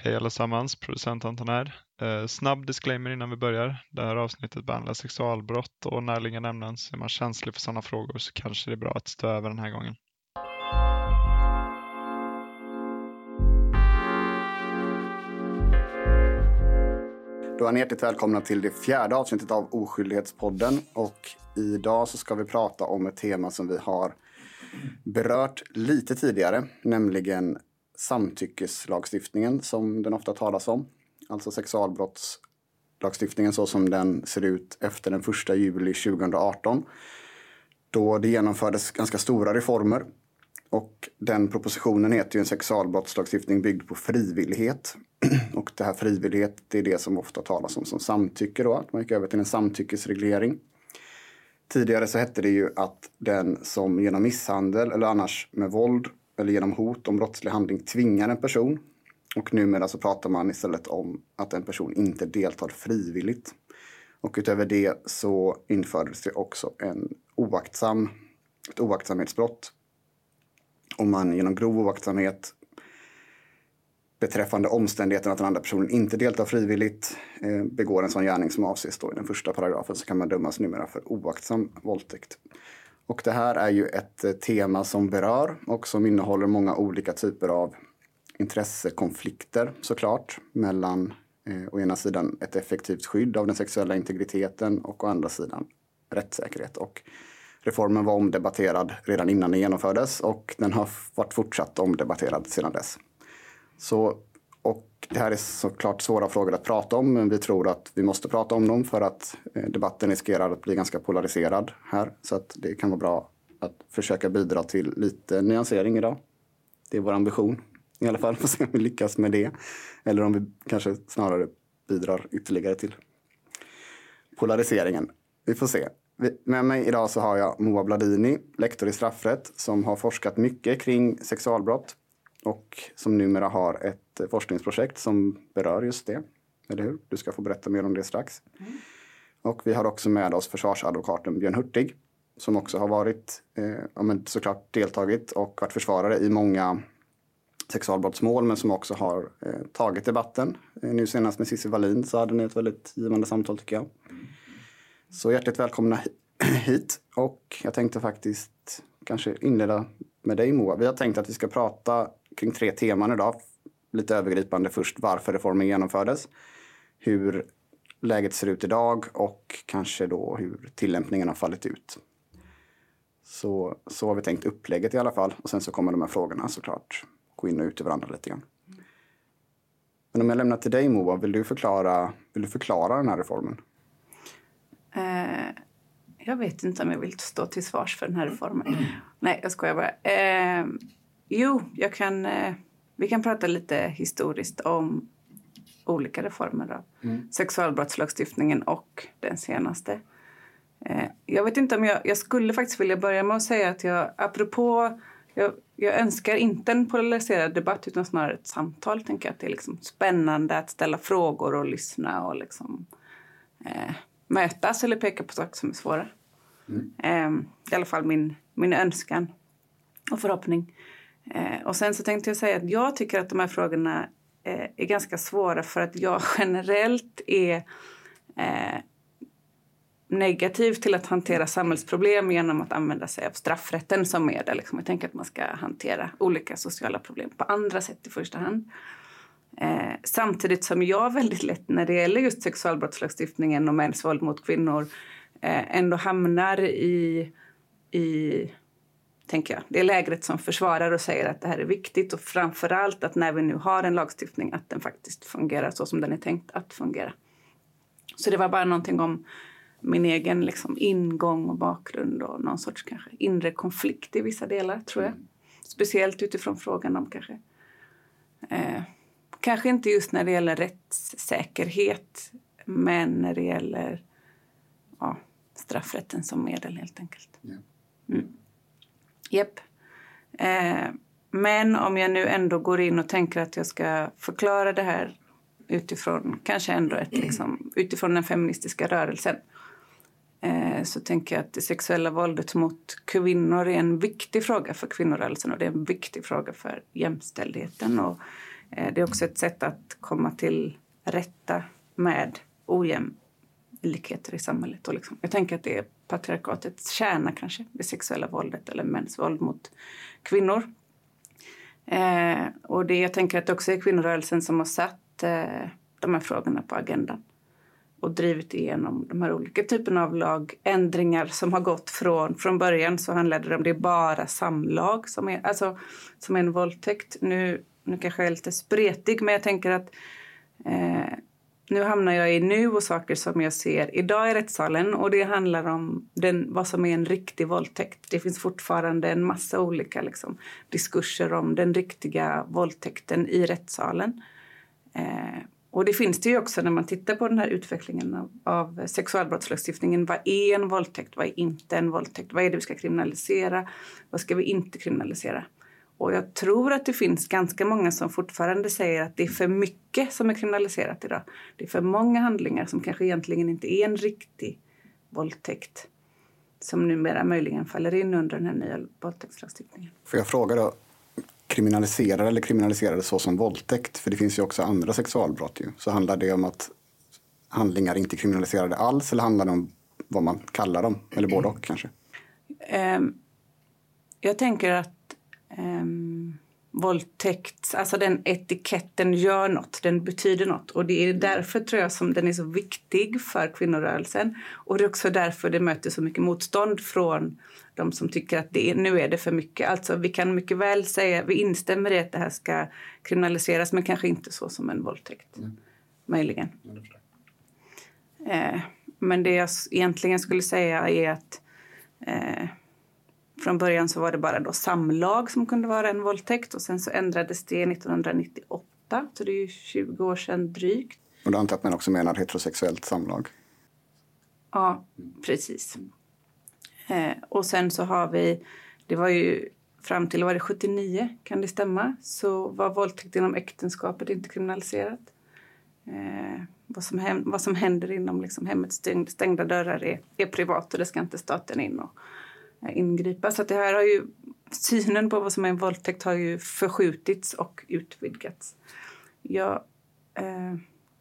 Hej allesammans, producent Anton här. Eh, snabb disclaimer innan vi börjar. Det här avsnittet behandlar sexualbrott och närliggande ämnen. Så är man känslig för sådana frågor så kanske det är bra att stå över den här gången. Då är ni hjärtligt välkomna till det fjärde avsnittet av Oskyldighetspodden. Och idag så ska vi prata om ett tema som vi har berört lite tidigare, nämligen samtyckeslagstiftningen som den ofta talas om. Alltså sexualbrottslagstiftningen så som den ser ut efter den 1 juli 2018. Då det genomfördes ganska stora reformer. Och den propositionen heter ju en sexualbrottslagstiftning byggd på frivillighet. Och det här frivillighet det är det som ofta talas om som samtycke då, att man gick över till en samtyckesreglering. Tidigare så hette det ju att den som genom misshandel eller annars med våld eller genom hot om brottslig handling tvingar en person. Och numera så pratar man istället om att en person inte deltar frivilligt. Och utöver det så infördes det också en oaktsam, ett oaktsamhetsbrott. Om man genom grov oaktsamhet beträffande omständigheten att den andra personen inte deltar frivilligt eh, begår en sån gärning som avses då i den första paragrafen så kan man dömas numera för oaktsam våldtäkt. Och det här är ju ett eh, tema som berör och som innehåller många olika typer av intressekonflikter såklart mellan eh, å ena sidan ett effektivt skydd av den sexuella integriteten och å andra sidan rättssäkerhet. Och reformen var omdebatterad redan innan den genomfördes och den har varit fortsatt omdebatterad sedan dess. Så det här är såklart svåra frågor att prata om, men vi tror att vi måste prata om dem för att eh, debatten riskerar att bli ganska polariserad här. Så att det kan vara bra att försöka bidra till lite nyansering idag. Det är vår ambition i alla fall. Får se om vi lyckas med det. Eller om vi kanske snarare bidrar ytterligare till polariseringen. Vi får se. Med mig idag så har jag Moa Bladini, lektor i straffrätt, som har forskat mycket kring sexualbrott och som numera har ett forskningsprojekt som berör just det. Eller hur? Du ska få berätta mer om det strax. Mm. Och vi har också med oss försvarsadvokaten Björn Hurtig som också har varit, eh, ja, men såklart deltagit och varit försvarare i många sexualbrottsmål men som också har eh, tagit debatten. Eh, nu senast med Cissi Wallin så hade ni ett väldigt givande samtal tycker jag. Så hjärtligt välkomna hit och jag tänkte faktiskt kanske inleda med dig Moa. Vi har tänkt att vi ska prata kring tre teman idag. Lite övergripande först varför reformen genomfördes, hur läget ser ut idag och kanske då hur tillämpningen har fallit ut. Så, så har vi tänkt upplägget i alla fall och sen så kommer de här frågorna såklart gå in och ut i varandra lite grann. Men om jag lämnar till dig Moa, vill du förklara, vill du förklara den här reformen? Uh, jag vet inte om jag vill stå till svars för den här reformen. Mm. Nej, jag skojar bara. Uh, Jo, jag kan, eh, vi kan prata lite historiskt om olika reformer av mm. sexualbrottslagstiftningen och den senaste. Eh, jag vet inte om jag, jag skulle faktiskt vilja börja med att säga att jag apropå jag, jag önskar inte en polariserad debatt utan snarare ett samtal. Tänker att det är liksom spännande att ställa frågor och lyssna och liksom, eh, mötas eller peka på saker som är svåra. Mm. Eh, I alla fall min, min önskan och förhoppning. Eh, och sen så tänkte jag säga att jag tycker att de här frågorna eh, är ganska svåra för att jag generellt är eh, negativ till att hantera samhällsproblem genom att använda sig av straffrätten som medel. Liksom. Jag tänker att man ska hantera olika sociala problem på andra sätt i första hand. Eh, samtidigt som jag väldigt lätt när det gäller just sexualbrottslagstiftningen och mäns våld mot kvinnor eh, ändå hamnar i, i tänker jag. Det är lägret som försvarar och säger att det här är viktigt och framförallt att när vi nu har en lagstiftning att den faktiskt fungerar så som den är tänkt att fungera. Så det var bara någonting om min egen liksom, ingång och bakgrund och någon sorts kanske inre konflikt i vissa delar, tror jag. Speciellt utifrån frågan om kanske... Eh, kanske inte just när det gäller rättssäkerhet men när det gäller ja, straffrätten som medel, helt enkelt. Mm. Japp. Eh, men om jag nu ändå går in och tänker att jag ska förklara det här utifrån kanske ändå ett, liksom, utifrån den feministiska rörelsen eh, så tänker jag att det sexuella våldet mot kvinnor är en viktig fråga för kvinnorörelsen och det är en viktig fråga för jämställdheten. Och Eh, det är också ett sätt att komma till rätta med ojämlikheter i samhället. Och liksom, jag tänker att det är patriarkatets kärna kanske, det sexuella våldet eller mäns våld mot kvinnor. Eh, och det, jag tänker att det också är kvinnorörelsen som har satt eh, de här frågorna på agendan och drivit igenom de här olika typerna av lagändringar som har gått från... Från början så handlade det om det är bara samlag som är, alltså, som är en våldtäkt. Nu, nu kanske jag är lite spretig, men jag tänker att eh, nu hamnar jag i nu och saker som jag ser idag i rättssalen. Och Det handlar om den, vad som är en riktig våldtäkt. Det finns fortfarande en massa olika liksom, diskurser om den riktiga våldtäkten i rättssalen. Eh, och det finns det ju också när man tittar på den här utvecklingen av, av sexualbrottslagstiftningen. Vad är en våldtäkt? Vad är inte en våldtäkt? Vad är det vi ska kriminalisera? Vad ska vi inte kriminalisera? Och jag tror att det finns ganska många som fortfarande säger att det är för mycket som är kriminaliserat idag. Det är för många handlingar som kanske egentligen inte är en riktig våldtäkt som numera möjligen faller in under den här nya våldtäktslagstiftningen. Får jag fråga då, kriminaliserar eller kriminaliserade så som våldtäkt? För det finns ju också andra sexualbrott. Ju. Så handlar det om att handlingar inte är kriminaliserade alls eller handlar det om vad man kallar dem? Eller både och kanske? Um, jag tänker att um, våldtäkt, alltså den etiketten gör något, den betyder något. Och det är därför tror jag som den är så viktig för kvinnorörelsen. Och det är också därför det möter så mycket motstånd från de som tycker att det är, nu är det för mycket. Alltså vi kan mycket väl säga, vi instämmer i att det här ska kriminaliseras men kanske inte så som en våldtäkt. Mm. Möjligen. Eh, men det jag egentligen skulle säga är att eh, från början så var det bara då samlag som kunde vara en våldtäkt och sen så ändrades det 1998, så det är ju 20 år sedan drygt. Och då antar att man också menar heterosexuellt samlag? Ja, precis. Eh, och sen så har vi, det var ju fram till var det 79, kan det stämma, så var våldtäkt inom äktenskapet inte kriminaliserat. Eh, vad, som hem, vad som händer inom liksom hemmets stäng, stängda dörrar är, är privat och det ska inte staten in och Eh, ingripa. Så det här har ju, synen på vad som är en våldtäkt har ju förskjutits och utvidgats. Jag, eh,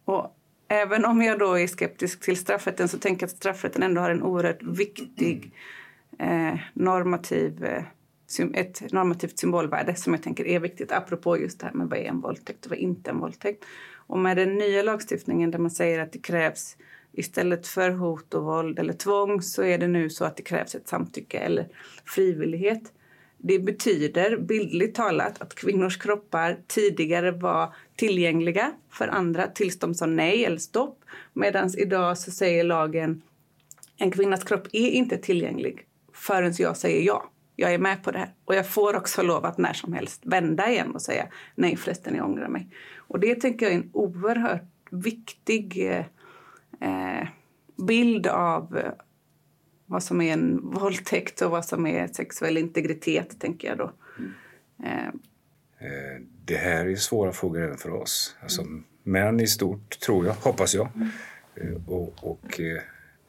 och även om jag då är skeptisk till straffrätten så tänker jag att straffrätten ändå har en oerhört viktig eh, normativ, eh, ett normativt symbolvärde som jag tänker är viktigt apropå just det här med vad är en våldtäkt och vad är inte en våldtäkt. Och med den nya lagstiftningen där man säger att det krävs istället för hot och våld eller tvång så är det nu så att det krävs ett samtycke eller frivillighet. Det betyder bildligt talat att kvinnors kroppar tidigare var tillgängliga för andra tills de sa nej eller stopp. Medan idag så säger lagen en kvinnas kropp är inte tillgänglig förrän jag säger ja. Jag är med på det här. Och jag får också lov att när som helst vända igen och säga nej förresten, jag ångrar mig. Och det tänker jag är en oerhört viktig eh, eh, bild av eh, vad som är en våldtäkt och vad som är sexuell integritet, tänker jag då. Mm. Eh. Det här är svåra frågor även för oss. Alltså, mm. Män i stort, tror jag, hoppas jag. Mm. Och, och eh,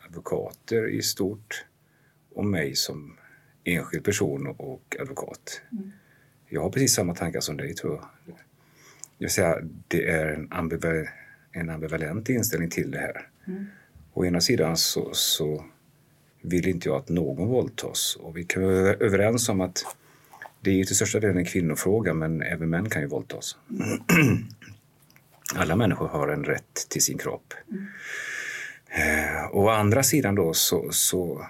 advokater i stort och mig som enskild person och advokat. Mm. Jag har precis samma tankar som dig, tror jag. Jag vill säga, det är en, ambival en ambivalent inställning till det här. Mm. Å ena sidan så, så vill inte jag att någon våldtas. Och vi kan vara överens om att det är till största delen en kvinnofråga, men även män kan ju våldtas. Alla människor har en rätt till sin kropp. Mm. Eh, å andra sidan då så, så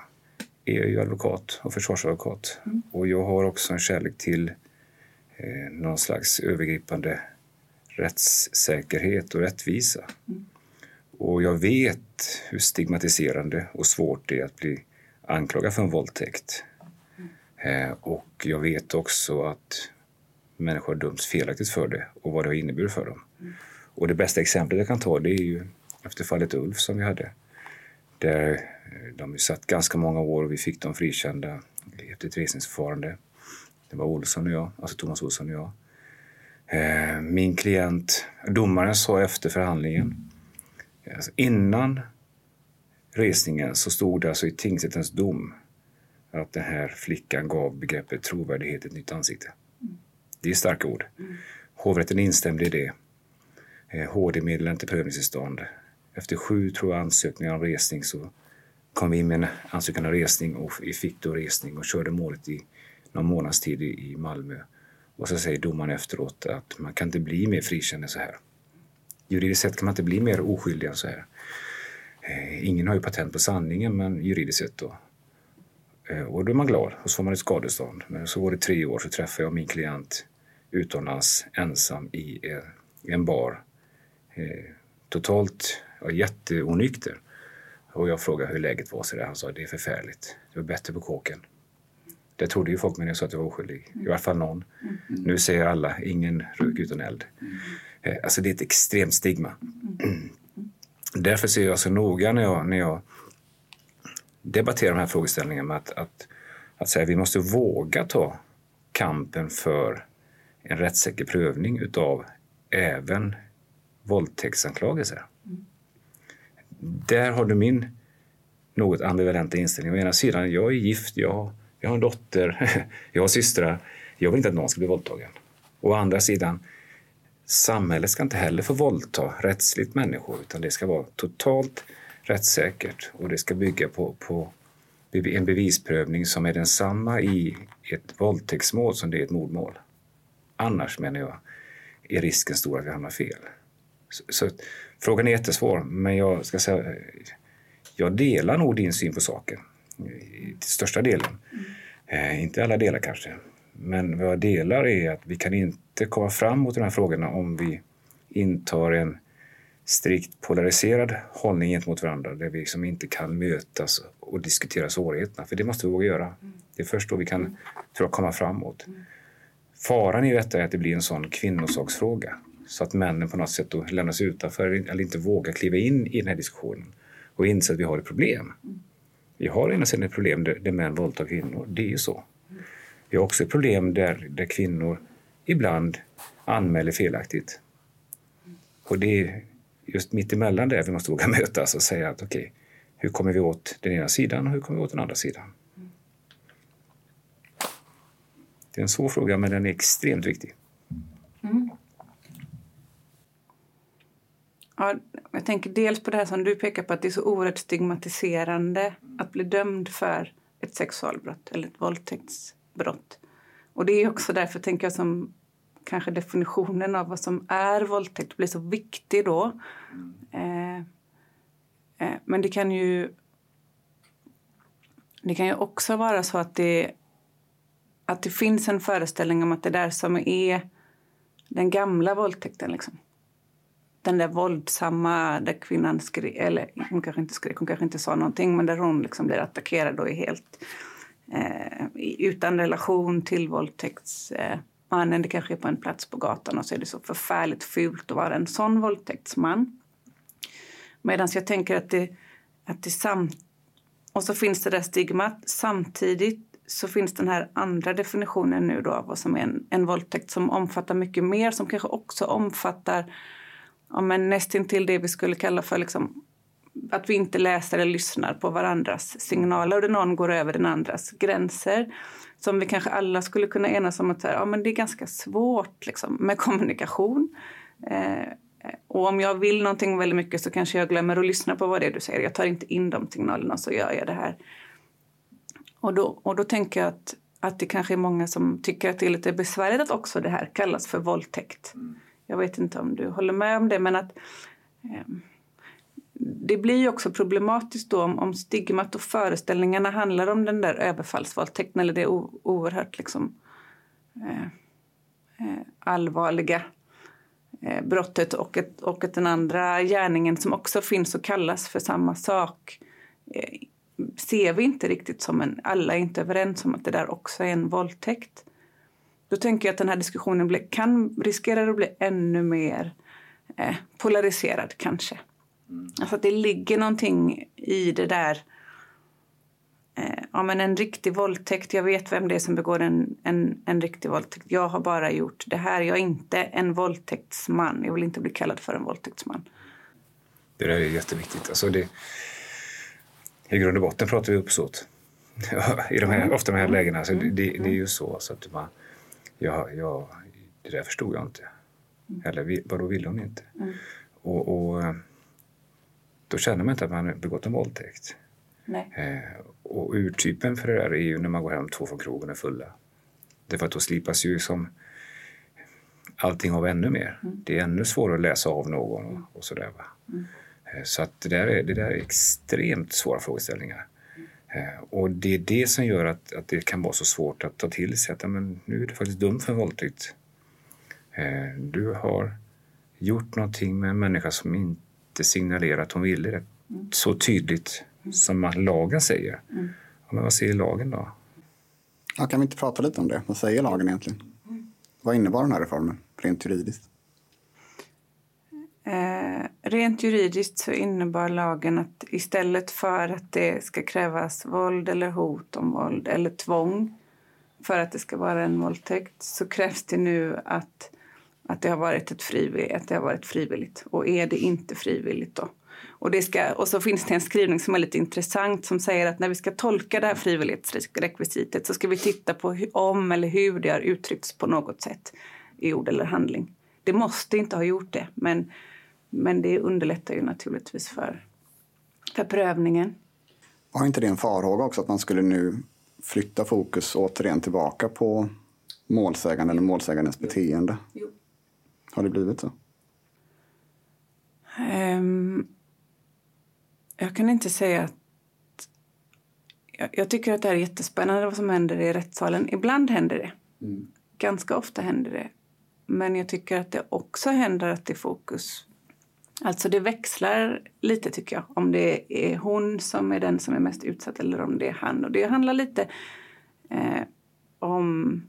är jag ju advokat och försvarsadvokat. Mm. Och jag har också en kärlek till eh, någon slags övergripande rättssäkerhet och rättvisa. Mm. Och jag vet hur stigmatiserande och svårt det är att bli anklagad för en våldtäkt. Eh, och jag vet också att människor har dömts felaktigt för det och vad det har inneburit för dem. Mm. Och det bästa exemplet jag kan ta det är ju efter fallet Ulf som vi hade. Där eh, de satt ganska många år och vi fick dem frikända efter ett resningsförfarande. Det var Olsson och jag, alltså Thomas Olsson och jag. Eh, min klient, domaren sa efter förhandlingen, alltså innan resningen så stod det alltså i tingsrättens dom att den här flickan gav begreppet trovärdighet ett nytt ansikte. Det är starka ord. Hovrätten instämde i det. HD meddelade inte prövningstillstånd. Efter sju tror jag, ansökningar om resning så kom vi in med en ansökan om resning och vi fick då resning och körde målet i någon månads tid i Malmö. Och så säger domaren efteråt att man kan inte bli mer frikänd än så här. Juridiskt sett kan man inte bli mer oskyldig än så här. Eh, ingen har ju patent på sanningen, men juridiskt sett då. Eh, och då är man glad och så får man ett skadestånd. Men så går det tre år så träffar jag min klient utomlands ensam i en bar. Eh, totalt ja, jätteonykter. Och jag frågade hur läget var. Så där. Han sa det är förfärligt. Det var bättre på kåken. Det trodde ju folk när jag sa att jag var oskyldig. I alla fall någon. Mm. Nu säger alla ingen rök utan eld. Mm. Eh, alltså det är ett extremt stigma. Mm. Därför ser jag så noga när jag, när jag debatterar de här frågeställningarna med att, att, att säga att vi måste våga ta kampen för en rättssäker prövning utav även våldtäktsanklagelser. Mm. Där har du min något ambivalenta inställning. Å ena sidan, jag är gift, jag, jag har en dotter, jag har systrar. Jag vill inte att någon ska bli våldtagen. Å andra sidan, samhället ska inte heller få våldta rättsligt människor utan det ska vara totalt rättssäkert och det ska bygga på, på en bevisprövning som är densamma i ett våldtäktsmål som det är ett mordmål. Annars menar jag är risken stor att vi hamnar fel. Så, så, frågan är jättesvår, men jag ska säga jag delar nog din syn på saken till största delen. Mm. Eh, inte alla delar kanske, men vad jag delar är att vi kan inte komma fram mot de här frågorna om vi intar en strikt polariserad hållning gentemot varandra där vi liksom inte kan mötas och diskutera svårigheterna. För det måste vi våga göra. Mm. Det är först då vi kan tror jag, komma framåt. Mm. Faran i detta är att det blir en sån kvinnosaksfråga så att männen på något sätt då lämnas utanför eller inte vågar kliva in i den här diskussionen och inse att vi har ett problem. Mm. Vi har ena sidan ett problem där, där män våldtar kvinnor, det är ju så. Vi har också problem där, där kvinnor ibland anmäler felaktigt. Och det är just mitt emellan där vi måste våga mötas och säga att okej, okay, hur kommer vi åt den ena sidan och hur kommer vi åt den andra sidan? Det är en svår fråga, men den är extremt viktig. Mm. Ja, jag tänker dels på det här som du pekar på, att det är så oerhört stigmatiserande att bli dömd för ett sexualbrott eller ett brott. Och det är också därför, tänker jag, som kanske definitionen av vad som är våldtäkt blir så viktig då. Eh, eh, men det kan ju det kan ju också vara så att det, att det finns en föreställning om att det där som är den gamla våldtäkten. Liksom. Den där våldsamma där kvinnan skrek, eller hon kanske inte skrek, hon kanske inte sa någonting men där hon liksom blir attackerad och är helt eh, utan relation till våldtäktsmannen. Eh, det kanske är på en plats på gatan och så är det så förfärligt fult att vara en sån våldtäktsman. Medan jag tänker att det, att det samt... Och så finns det där stigmat. Samtidigt så finns den här andra definitionen nu då av vad som är en, en våldtäkt som omfattar mycket mer, som kanske också omfattar ja, men nästintill det vi skulle kalla för liksom, att vi inte läser eller lyssnar på varandras signaler och någon går över den andras gränser. Som vi kanske alla skulle kunna enas om att ja, men det är ganska svårt liksom, med kommunikation. Eh, och om jag vill någonting väldigt mycket så kanske jag glömmer att lyssna på vad det är du säger. Jag tar inte in de signalerna så gör jag det här. Och då, och då tänker jag att, att det kanske är många som tycker att det är lite besvärligt att också det här kallas för våldtäkt. Mm. Jag vet inte om du håller med om det, men att eh, det blir ju också problematiskt då om, om stigmat och föreställningarna handlar om den där överfallsvåldtäkten eller det oerhört liksom, eh, eh, allvarliga eh, brottet och, ett, och att den andra gärningen som också finns och kallas för samma sak eh, ser vi inte riktigt som en... Alla är inte överens om att det där också är en våldtäkt. Då tänker jag att den här diskussionen blir, kan, riskerar att bli ännu mer eh, polariserad kanske. Mm. Alltså att det ligger någonting i det där eh, ja, men en riktig våldtäkt. Jag vet vem det är som begår en, en, en riktig våldtäkt. Jag har bara gjort det här. Jag är inte en våldtäktsman. Jag vill inte bli kallad för en våldtäktsman. Det där är jätteviktigt. Alltså det, I grund och botten pratar vi uppsåt. I de här, mm. ofta de här lägena. Alltså det, det, är ju så. så att man, ja, ja, det där förstod jag inte. Mm. Eller vadå ville hon inte? Mm. Och, och, eh, då känner man inte att man begått en våldtäkt. Eh, och urtypen för det där är ju när man går hem två från krogen är fulla. Därför att då slipas ju som allting av ännu mer. Mm. Det är ännu svårare att läsa av någon och, och sådär. Mm. Eh, så att det där, är, det där är extremt svåra frågeställningar. Eh, och det är det som gör att, att det kan vara så svårt att ta till sig att men, nu är du faktiskt dum för en våldtäkt. Eh, du har gjort någonting med en människa som inte signalerar att hon ville det mm. så tydligt som lagen säger. Mm. Men vad säger lagen då? Ja, kan vi inte prata lite om det? Vad säger lagen egentligen? Mm. Vad innebar den här reformen rent juridiskt? Eh, rent juridiskt så innebar lagen att istället för att det ska krävas våld eller hot om våld eller tvång för att det ska vara en våldtäkt så krävs det nu att, att, det, har varit ett frivilligt, att det har varit frivilligt. Och är det inte frivilligt då? Och, det ska, och så finns det en skrivning som är lite intressant som säger att när vi ska tolka det här frivillighetsrekvisitet så ska vi titta på hur, om eller hur det har uttryckts på något sätt i ord eller handling. Det måste inte ha gjort det, men men det underlättar ju naturligtvis för, för prövningen. Har inte det en farhåga också att man skulle nu flytta fokus återigen tillbaka på målsäganden eller målsägandens beteende? Jo. Har det blivit så? Um, jag kan inte säga att... Jag, jag, tycker att det är jättespännande vad som händer i rättssalen. Ibland händer det. Mm. Ganska ofta händer det. Men jag tycker att det också händer att det är fokus Alltså det växlar lite tycker jag. Om det är hon som är den som är mest utsatt eller om det är han. Och det handlar lite eh, om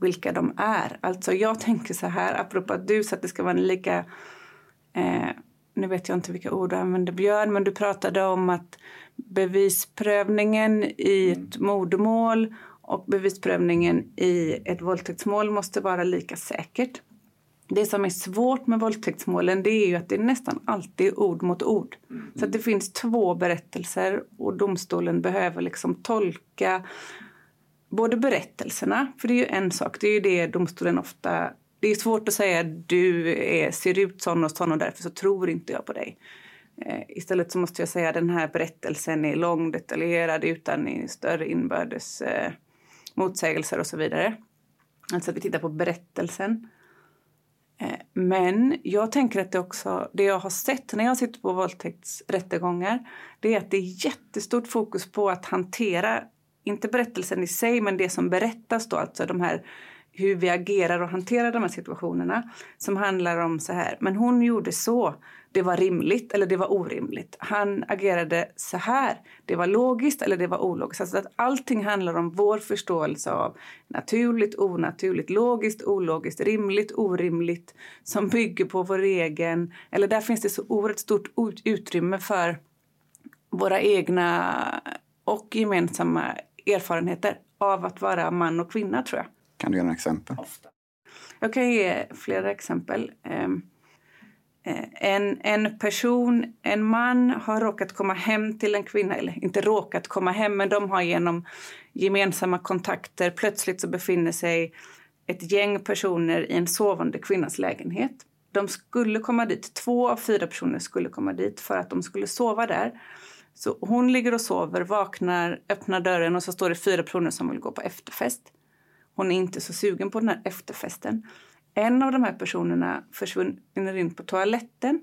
vilka de är. Alltså jag tänker så här, apropå att du sa att det ska vara en lika... Eh, nu vet jag inte vilka ord du använde Björn, men du pratade om att bevisprövningen i ett mordmål och bevisprövningen i ett våldtäktsmål måste vara lika säkert. Det som är svårt med våldtäktsmålen det är ju att det är nästan alltid ord mot ord. Mm. Så att det finns två berättelser och domstolen behöver liksom tolka både berättelserna, för det är ju en sak, det är ju det domstolen ofta... Det är svårt att säga du är, ser ut sån och sån och därför så tror inte jag på dig. Eh, istället så måste jag säga att den här berättelsen är lång, detaljerad utan större inbördes eh, motsägelser och så vidare. Alltså att vi tittar på berättelsen. Eh, men jag tänker att det också, det jag har sett när jag sitter på våldtäktsrättegångar, det är att det är jättestort fokus på att hantera, inte berättelsen i sig, men det som berättas då, alltså de här hur vi agerar och hanterar de här situationerna som handlar om så här, men hon gjorde så, det var rimligt eller det var orimligt. Han agerade så här, det var logiskt eller det var ologiskt. Alltså att allting handlar om vår förståelse av naturligt, onaturligt, logiskt, ologiskt, rimligt, orimligt som bygger på vår egen, eller där finns det så oerhört stort utrymme för våra egna och gemensamma erfarenheter av att vara man och kvinna tror jag. Kan du ge några exempel? Ofta. Jag kan ge flera exempel. Ehm, eh, en, en person, en man, har råkat komma hem till en kvinna. Eller inte råkat komma hem, men de har genom gemensamma kontakter plötsligt så befinner sig ett gäng personer i en sovande kvinnas lägenhet. De skulle komma dit, två av fyra personer skulle komma dit för att de skulle sova där. Så hon ligger och sover, vaknar, öppnar dörren och så står det fyra personer som vill gå på efterfest. Hon är inte så sugen på den här efterfesten. En av de här personerna försvinner in på toaletten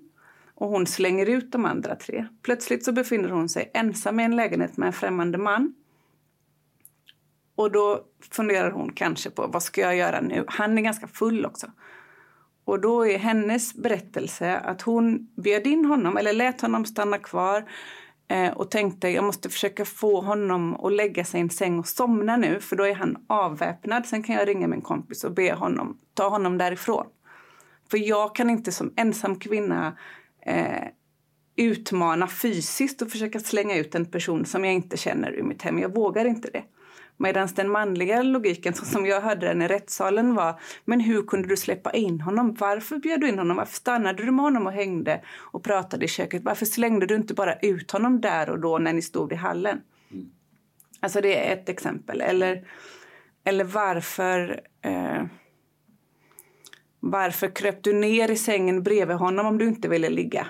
och hon slänger ut de andra tre. Plötsligt så befinner hon sig ensam i en lägenhet med en främmande man. Och då funderar hon kanske på vad ska jag göra nu? Han är ganska full också. Och då är hennes berättelse att hon bjöd in honom eller lät honom stanna kvar Eh, och tänkte jag måste försöka få honom att lägga sig i en säng och somna nu för då är han avväpnad. Sen kan jag ringa min kompis och be honom ta honom därifrån. För jag kan inte som ensam kvinna eh, utmana fysiskt och försöka slänga ut en person som jag inte känner ur mitt hem. Jag vågar inte det. Medan den manliga logiken, så som jag hörde den i rättssalen, var men hur kunde du släppa in honom? Varför bjöd du in honom? Varför stannade du med honom och hängde och pratade i köket? Varför slängde du inte bara ut honom där och då när ni stod i hallen? Mm. Alltså det är ett exempel. Eller, eller varför... Eh, Varför kröp du ner i sängen bredvid honom om du inte ville ligga?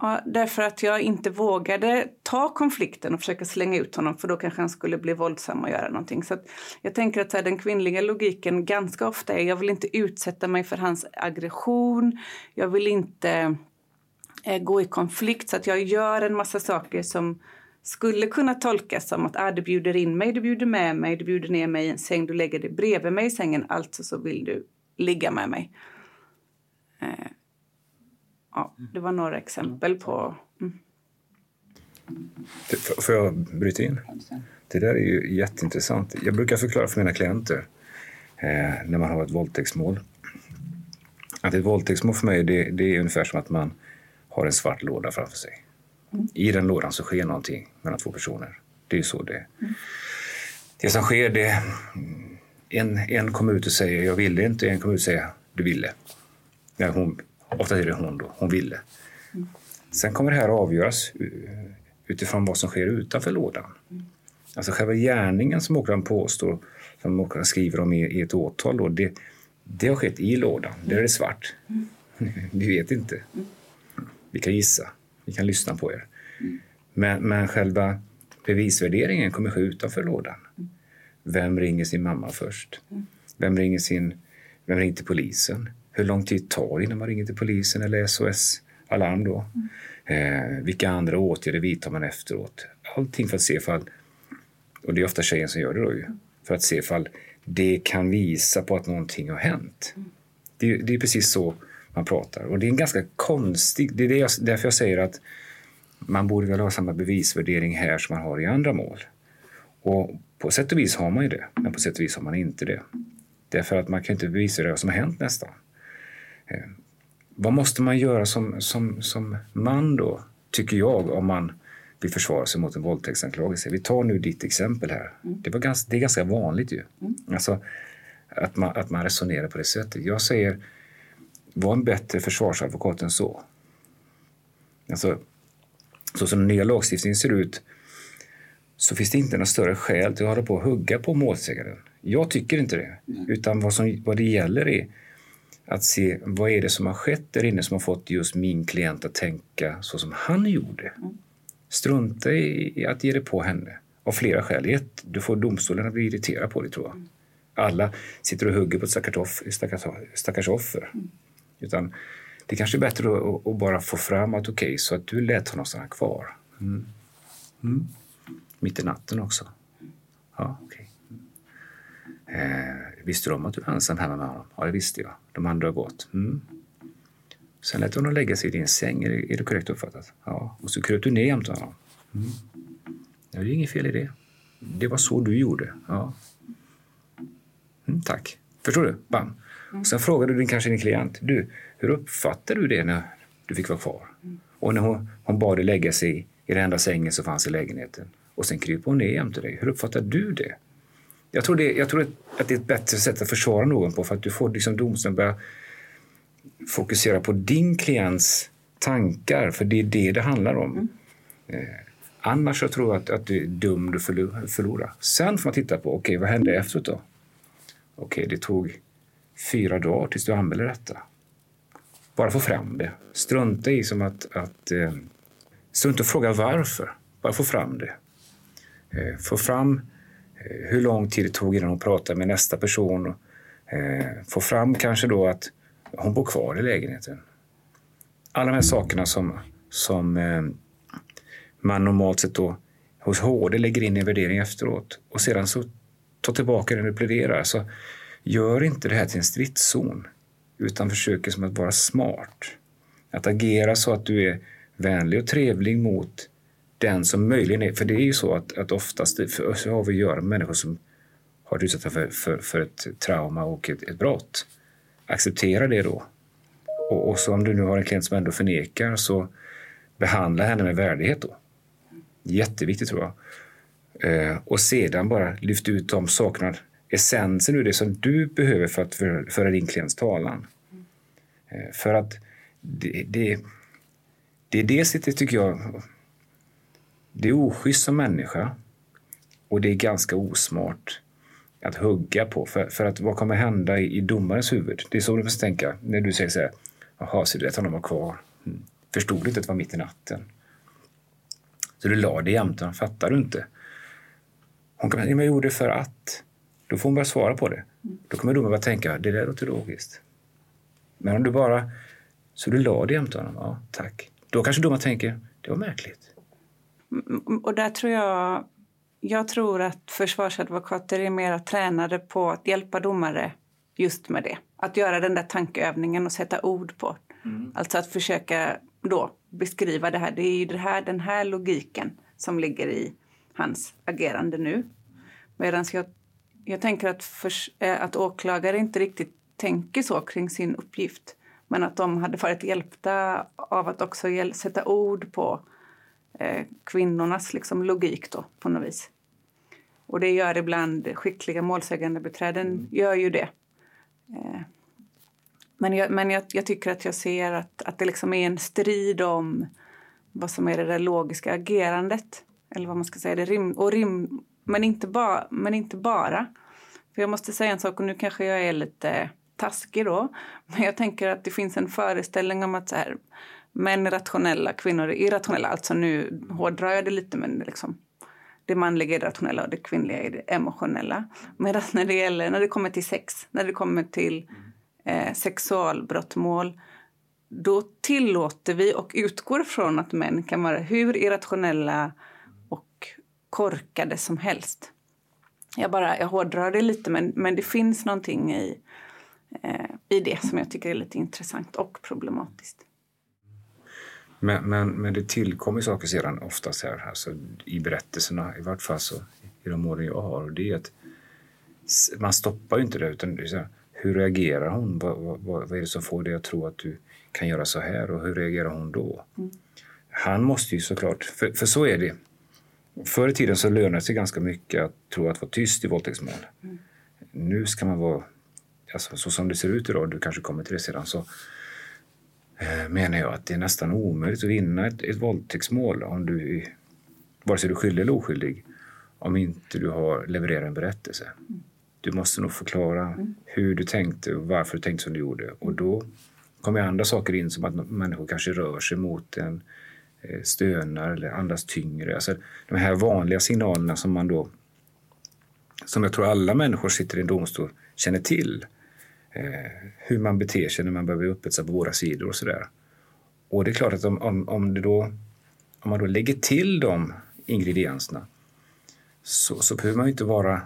Ja, därför att jag inte vågade ta konflikten och försöka slänga ut honom för då kanske han skulle bli våldsam och göra någonting. Så jag tänker att här, den kvinnliga logiken ganska ofta är jag vill inte utsätta mig för hans aggression. Jag vill inte eh, gå i konflikt så att jag gör en massa saker som skulle kunna tolkas som att ah, du bjuder in mig, du bjuder med mig, du bjuder ner mig i en säng, du lägger dig bredvid mig i sängen, alltså så vill du ligga med mig. Eh, ja, det var några exempel på... Mm. Får jag bryta in? Det där är ju jätteintressant. Jag brukar förklara för mina klienter eh, när man har ett våldtäktsmål. Att ett våldtäktsmål för mig det, det är ungefär som att man har en svart låda framför sig. Mm. I den lådan så sker någonting mellan två personer. Det är ju så det mm. Det som sker det en, en kommer ut och säger jag ville inte, en kommer ut och säger du ville. Ja, hon, ofta är det hon då, hon ville. Mm. Sen kommer det här avgöras utifrån vad som sker utanför lådan. Mm. Alltså själva gärningen som åklagaren påstår, som åklagaren skriver om i, i ett åtal, då, det, det har skett i lådan. Där är det svart. Mm. Vi vet inte. Mm. Vi kan gissa. Vi kan lyssna på er. Mm. Men, men själva bevisvärderingen kommer ske utanför lådan. Mm. Vem ringer sin mamma först? Mm. Vem ringer, sin, vem ringer till polisen? Hur lång tid tar det innan man ringer till polisen eller SOS Alarm då? Mm. Eh, vilka andra åtgärder vidtar man efteråt? Allting för att se ifall, och det är ofta tjejen som gör det då ju, för att se ifall det kan visa på att någonting har hänt. Mm. Det, det, är precis så man pratar. Och det är en ganska konstig... Det är det jag, därför jag säger att man borde väl ha samma bevisvärdering här som man har i andra mål. Och på sätt och vis har man ju det, men på sätt och vis har man inte det. Därför att man kan inte bevisa det som har hänt nästan. Eh, vad måste man göra som, som, som man då, tycker jag, om man vill försvara sig mot en våldtäktsanklagelse? Vi tar nu ditt exempel här. Mm. Det, var ganska, det är ganska vanligt ju. Mm. Alltså, att, man, att man resonerar på det sättet. Jag säger, var en bättre försvarsadvokat än så. Alltså, så som den nya lagstiftningen ser ut så finns det inte några större skäl till att hålla på och hugga på målsägaren. Jag tycker inte det. Mm. Utan vad, som, vad det gäller är att se vad är det som har skett där inne som har fått just min klient att tänka så som han gjorde. Mm. Strunta i att ge det på henne av flera skäl. Ett, du får domstolen att bli irriterad på dig tror jag. Mm. Alla sitter och hugger på ett stackars, stackars, stackars offer. Mm. Utan det kanske är bättre att, att bara få fram att okej, okay, så att du lät honom stanna kvar. Mm. Mm. Mitt i natten också. Ja, okay. Eh, visste du om att du var ensam hemma med honom? Ja, det visste jag. De andra har gått. Mm. Sen lät du honom lägga sig i din säng. Är det, är det korrekt uppfattat? Ja. Och så kröp du ner jämte honom. Mm. Ja, det är inget fel i det. Det var så du gjorde. Ja. Mm, tack. Förstår du? Bam. Mm. Sen frågade du din, kanske din klient. Du, hur uppfattade du det när du fick vara kvar? Mm. Och när hon, hon bad dig lägga sig i den enda sängen som fanns i lägenheten och sen kryper hon ner jämte dig. Hur uppfattar du det? Jag tror, det, jag tror att det är ett bättre sätt att försvara någon på för att du får liksom domstolen börja fokusera på din klients tankar, för det är det det handlar om. Mm. Eh, annars så tror jag att, att du är dömd att förlora. Sen får man titta på, okej, okay, vad hände efteråt då? Okej, okay, det tog fyra dagar tills du anmälde detta. Bara få fram det. Strunta i som att, att eh, strunta och fråga varför. Bara få fram det. Eh, få fram hur lång tid det tog innan hon pratade med nästa person. Eh, få fram kanske då att hon bor kvar i lägenheten. Alla de här sakerna som, som eh, man normalt sett då hos HD lägger in i en värdering efteråt och sedan så ta tillbaka den och pläderar. Så gör inte det här till en stridszon utan försöker som att vara smart. Att agera så att du är vänlig och trevlig mot den som möjligen är, för det är ju så att, att oftast för, så har vi att göra med människor som har varit utsatta för, för, för ett trauma och ett, ett brott. Acceptera det då. Och, och så om du nu har en klient som ändå förnekar så behandla henne med värdighet då. Jätteviktigt tror jag. Eh, och sedan bara lyft ut de sakerna, essensen ur det som du behöver för att för, föra din klients talan. Eh, för att det, det, det är det sättet tycker jag det är oschysst som människa och det är ganska osmart att hugga på. För, för att vad kommer hända i, i domarens huvud? Det är så du måste tänka när du säger så här. Jaha, så du att honom var kvar. Mm. Förstod du inte att det var mitt i natten? Så du la det jämte honom, fattar du inte? Hon kan men jag gjorde det för att. Då får hon börja svara på det. Då kommer domaren bara tänka, det där låter logiskt. Men om du bara, så du la det jämte honom, ja tack. Då kanske domaren tänker, det var märkligt. Mm, och där tror jag, jag tror att försvarsadvokater är mer tränade på att hjälpa domare just med det. Att göra den där tankeövningen och sätta ord på. Mm. Alltså att försöka då beskriva det här. Det är ju det här, den här logiken som ligger i hans agerande nu. Medan jag, jag tänker att, för, eh, att åklagare inte riktigt tänker så kring sin uppgift. Men att de hade varit hjälpta av att också sätta ord på eh, kvinnornas liksom, logik då, på något vis. Och det gör ibland skickliga målsägandebiträden, mm. gör ju det. Eh, men jag, men jag, jag, tycker att jag ser att, att det liksom är en strid om vad som är det där logiska agerandet. Eller vad man ska säga. Det rim, och rim, men, inte ba, men inte bara. För jag måste säga en sak, och nu kanske jag är lite taskig då. Men jag tänker att det finns en föreställning om att så här, män är rationella, kvinnor är irrationella. Alltså nu hårdrar jag det lite, men liksom, det manliga är det rationella och det kvinnliga är det emotionella. Medan när det, gäller, när det kommer till sex, när det kommer till eh, sexualbrottmål då tillåter vi och utgår från att män kan vara hur irrationella och korkade som helst. Jag, bara, jag hårdrar det lite, men, men det finns någonting i, eh, i det som jag tycker är lite intressant och problematiskt. Men, men, men det tillkommer saker sedan oftast här, alltså i berättelserna, i vart fall så, i de målen jag har. Och det är att man stoppar ju inte det, utan det här, hur reagerar hon? Vad, vad, vad, är det som får dig att tro att du kan göra så här och hur reagerar hon då? Mm. Han måste ju såklart, för, för så är det. Förr i tiden så lönade det sig ganska mycket att tro att vara tyst i våldtäktsmål. Mm. Nu ska man vara, alltså, så som det ser ut idag, du kanske kommer till det sedan, så menar jag att det är nästan omöjligt att vinna ett, ett våldtäktsmål om du, vare sig du är skyldig eller oskyldig, om inte du har levererat en berättelse. Du måste nog förklara mm. hur du tänkte och varför du tänkte som du gjorde. Och då kommer andra saker in som att människor kanske rör sig mot en, eh, stönar eller andas tyngre. Alltså, de här vanliga signalerna som man då som jag tror alla människor sitter i en domstol känner till. Eh, hur man beter sig när man behöver upphetsad på båda sidor och sådär. Och det är klart att om, om, om, det då, om man då lägger till de ingredienserna så, så behöver man ju inte vara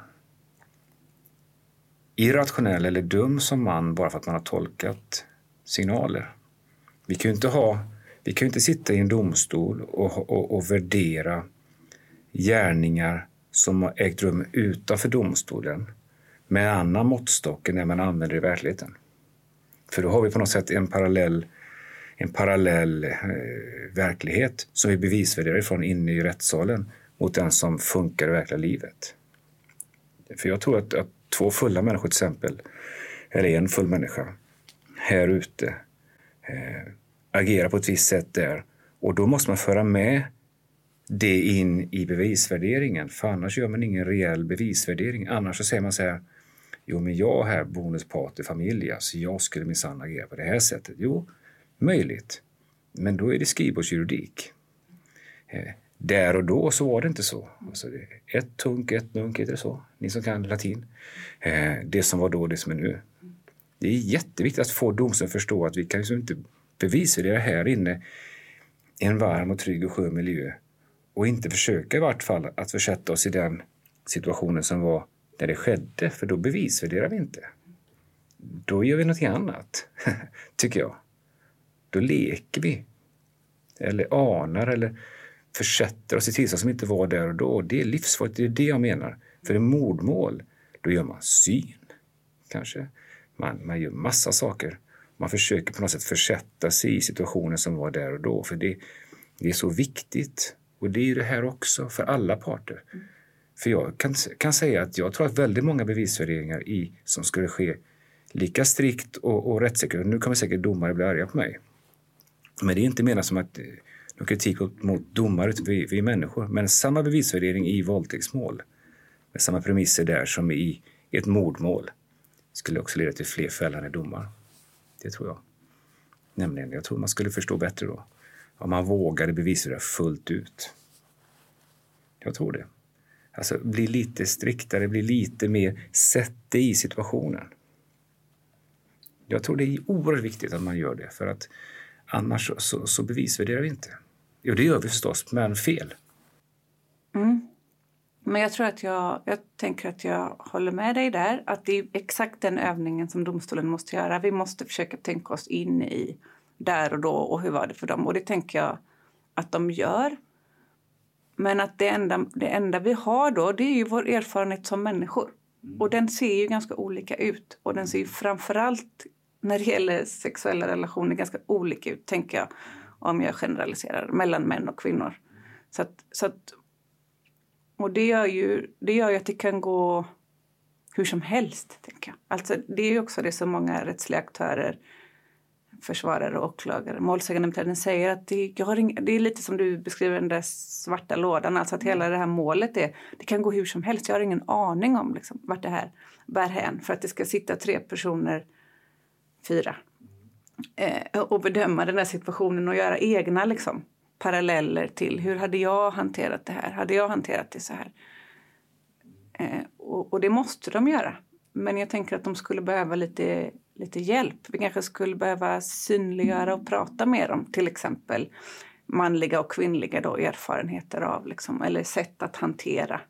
irrationell eller dum som man bara för att man har tolkat signaler. Vi kan ju inte, ha, vi kan inte sitta i en domstol och, och, och värdera gärningar som har ägt rum utanför domstolen med en annan måttstock än den man använder i verkligheten. För då har vi på något sätt en parallell, en parallell eh, verklighet som vi bevisvärderar ifrån inne i rättssalen mot den som funkar i verkliga livet. För jag tror att, att två fulla människor till exempel, eller en full människa, här ute eh, agerar på ett visst sätt där. Och då måste man föra med det in i bevisvärderingen, för annars gör man ingen reell bevisvärdering. Annars så säger man så här, jo men jag här, bonus pater familja, så jag skulle minsann agera på det här sättet. Jo, möjligt. Men då är det skrivbordsjuridik. Eh, där och då så var det inte så. Alltså ett tunk, ett nunk, heter det så? Ni som kan latin. Eh, det som var då, det som är nu. Det är jätteviktigt att få domstolen att förstå att vi kan liksom inte bevisvärdera här inne i en varm och trygg och skön miljö och inte försöka i vart fall att försätta oss i den situationen som var när det skedde, för då bevisvärderar vi inte. Då gör vi någonting annat, tycker jag. Då leker vi. Eller anar eller försätter oss i tillstånd som inte var där och då. Det är livsfarligt, det är det jag menar. För i mordmål, då gör man syn, kanske. Man, man gör massa saker. Man försöker på något sätt försätta sig i situationen som var där och då. För det, det är så viktigt. Och det är ju det här också, för alla parter. För jag kan, kan säga att jag tror att väldigt många bevisvärderingar i, som skulle ske lika strikt och, och rättssäkert, nu kommer säkert domare bli arga på mig, men det är inte menat som att eh, någon kritik mot domare, vi, vi är människor. Men samma bevisvärdering i våldtäktsmål, med samma premisser där som i, ett mordmål skulle också leda till fler fällande domar. Det tror jag. Nämligen, jag tror man skulle förstå bättre då om man vågade bevisa det fullt ut. Jag tror det. Alltså bli lite striktare, bli lite mer, sätt dig i situationen. Jag tror det är oerhört viktigt att man gör det för att annars så, så, så bevisvärderar vi inte. Jo, det gör vi förstås, men fel. Mm. Men jag tror att jag, jag tänker att jag håller med dig där. Att det är exakt den övningen som domstolen måste göra. Vi måste försöka tänka oss in i där och då och hur var det för dem. Och det tänker jag att de gör. Men att det enda, det enda vi har då, det är ju vår erfarenhet som människor. Och den ser ju ganska olika ut. Och den ser ju framförallt när det gäller sexuella relationer ganska olika ut, tänker jag. Om jag generaliserar, mellan män och kvinnor. Så att, så att, och det gör, ju, det gör ju att det kan gå hur som helst, tänker jag. Alltså, det är ju också det som många rättsliga aktörer försvarare, åklagare, målsägandebiträden säger att det, jag har ing, det är lite som du beskriver den där svarta lådan, alltså att hela det här målet är, det kan gå hur som helst. Jag har ingen aning om liksom, vart det här bär hän för att det ska sitta tre personer, fyra, eh, och bedöma den här situationen och göra egna liksom, paralleller till hur hade jag hanterat det här? Hade jag hanterat det så här? Eh, och, och det måste de göra. Men jag tänker att de skulle behöva lite lite hjälp. Vi kanske skulle behöva synliggöra och prata mer om till exempel manliga och kvinnliga då, erfarenheter av liksom, eller sätt att hantera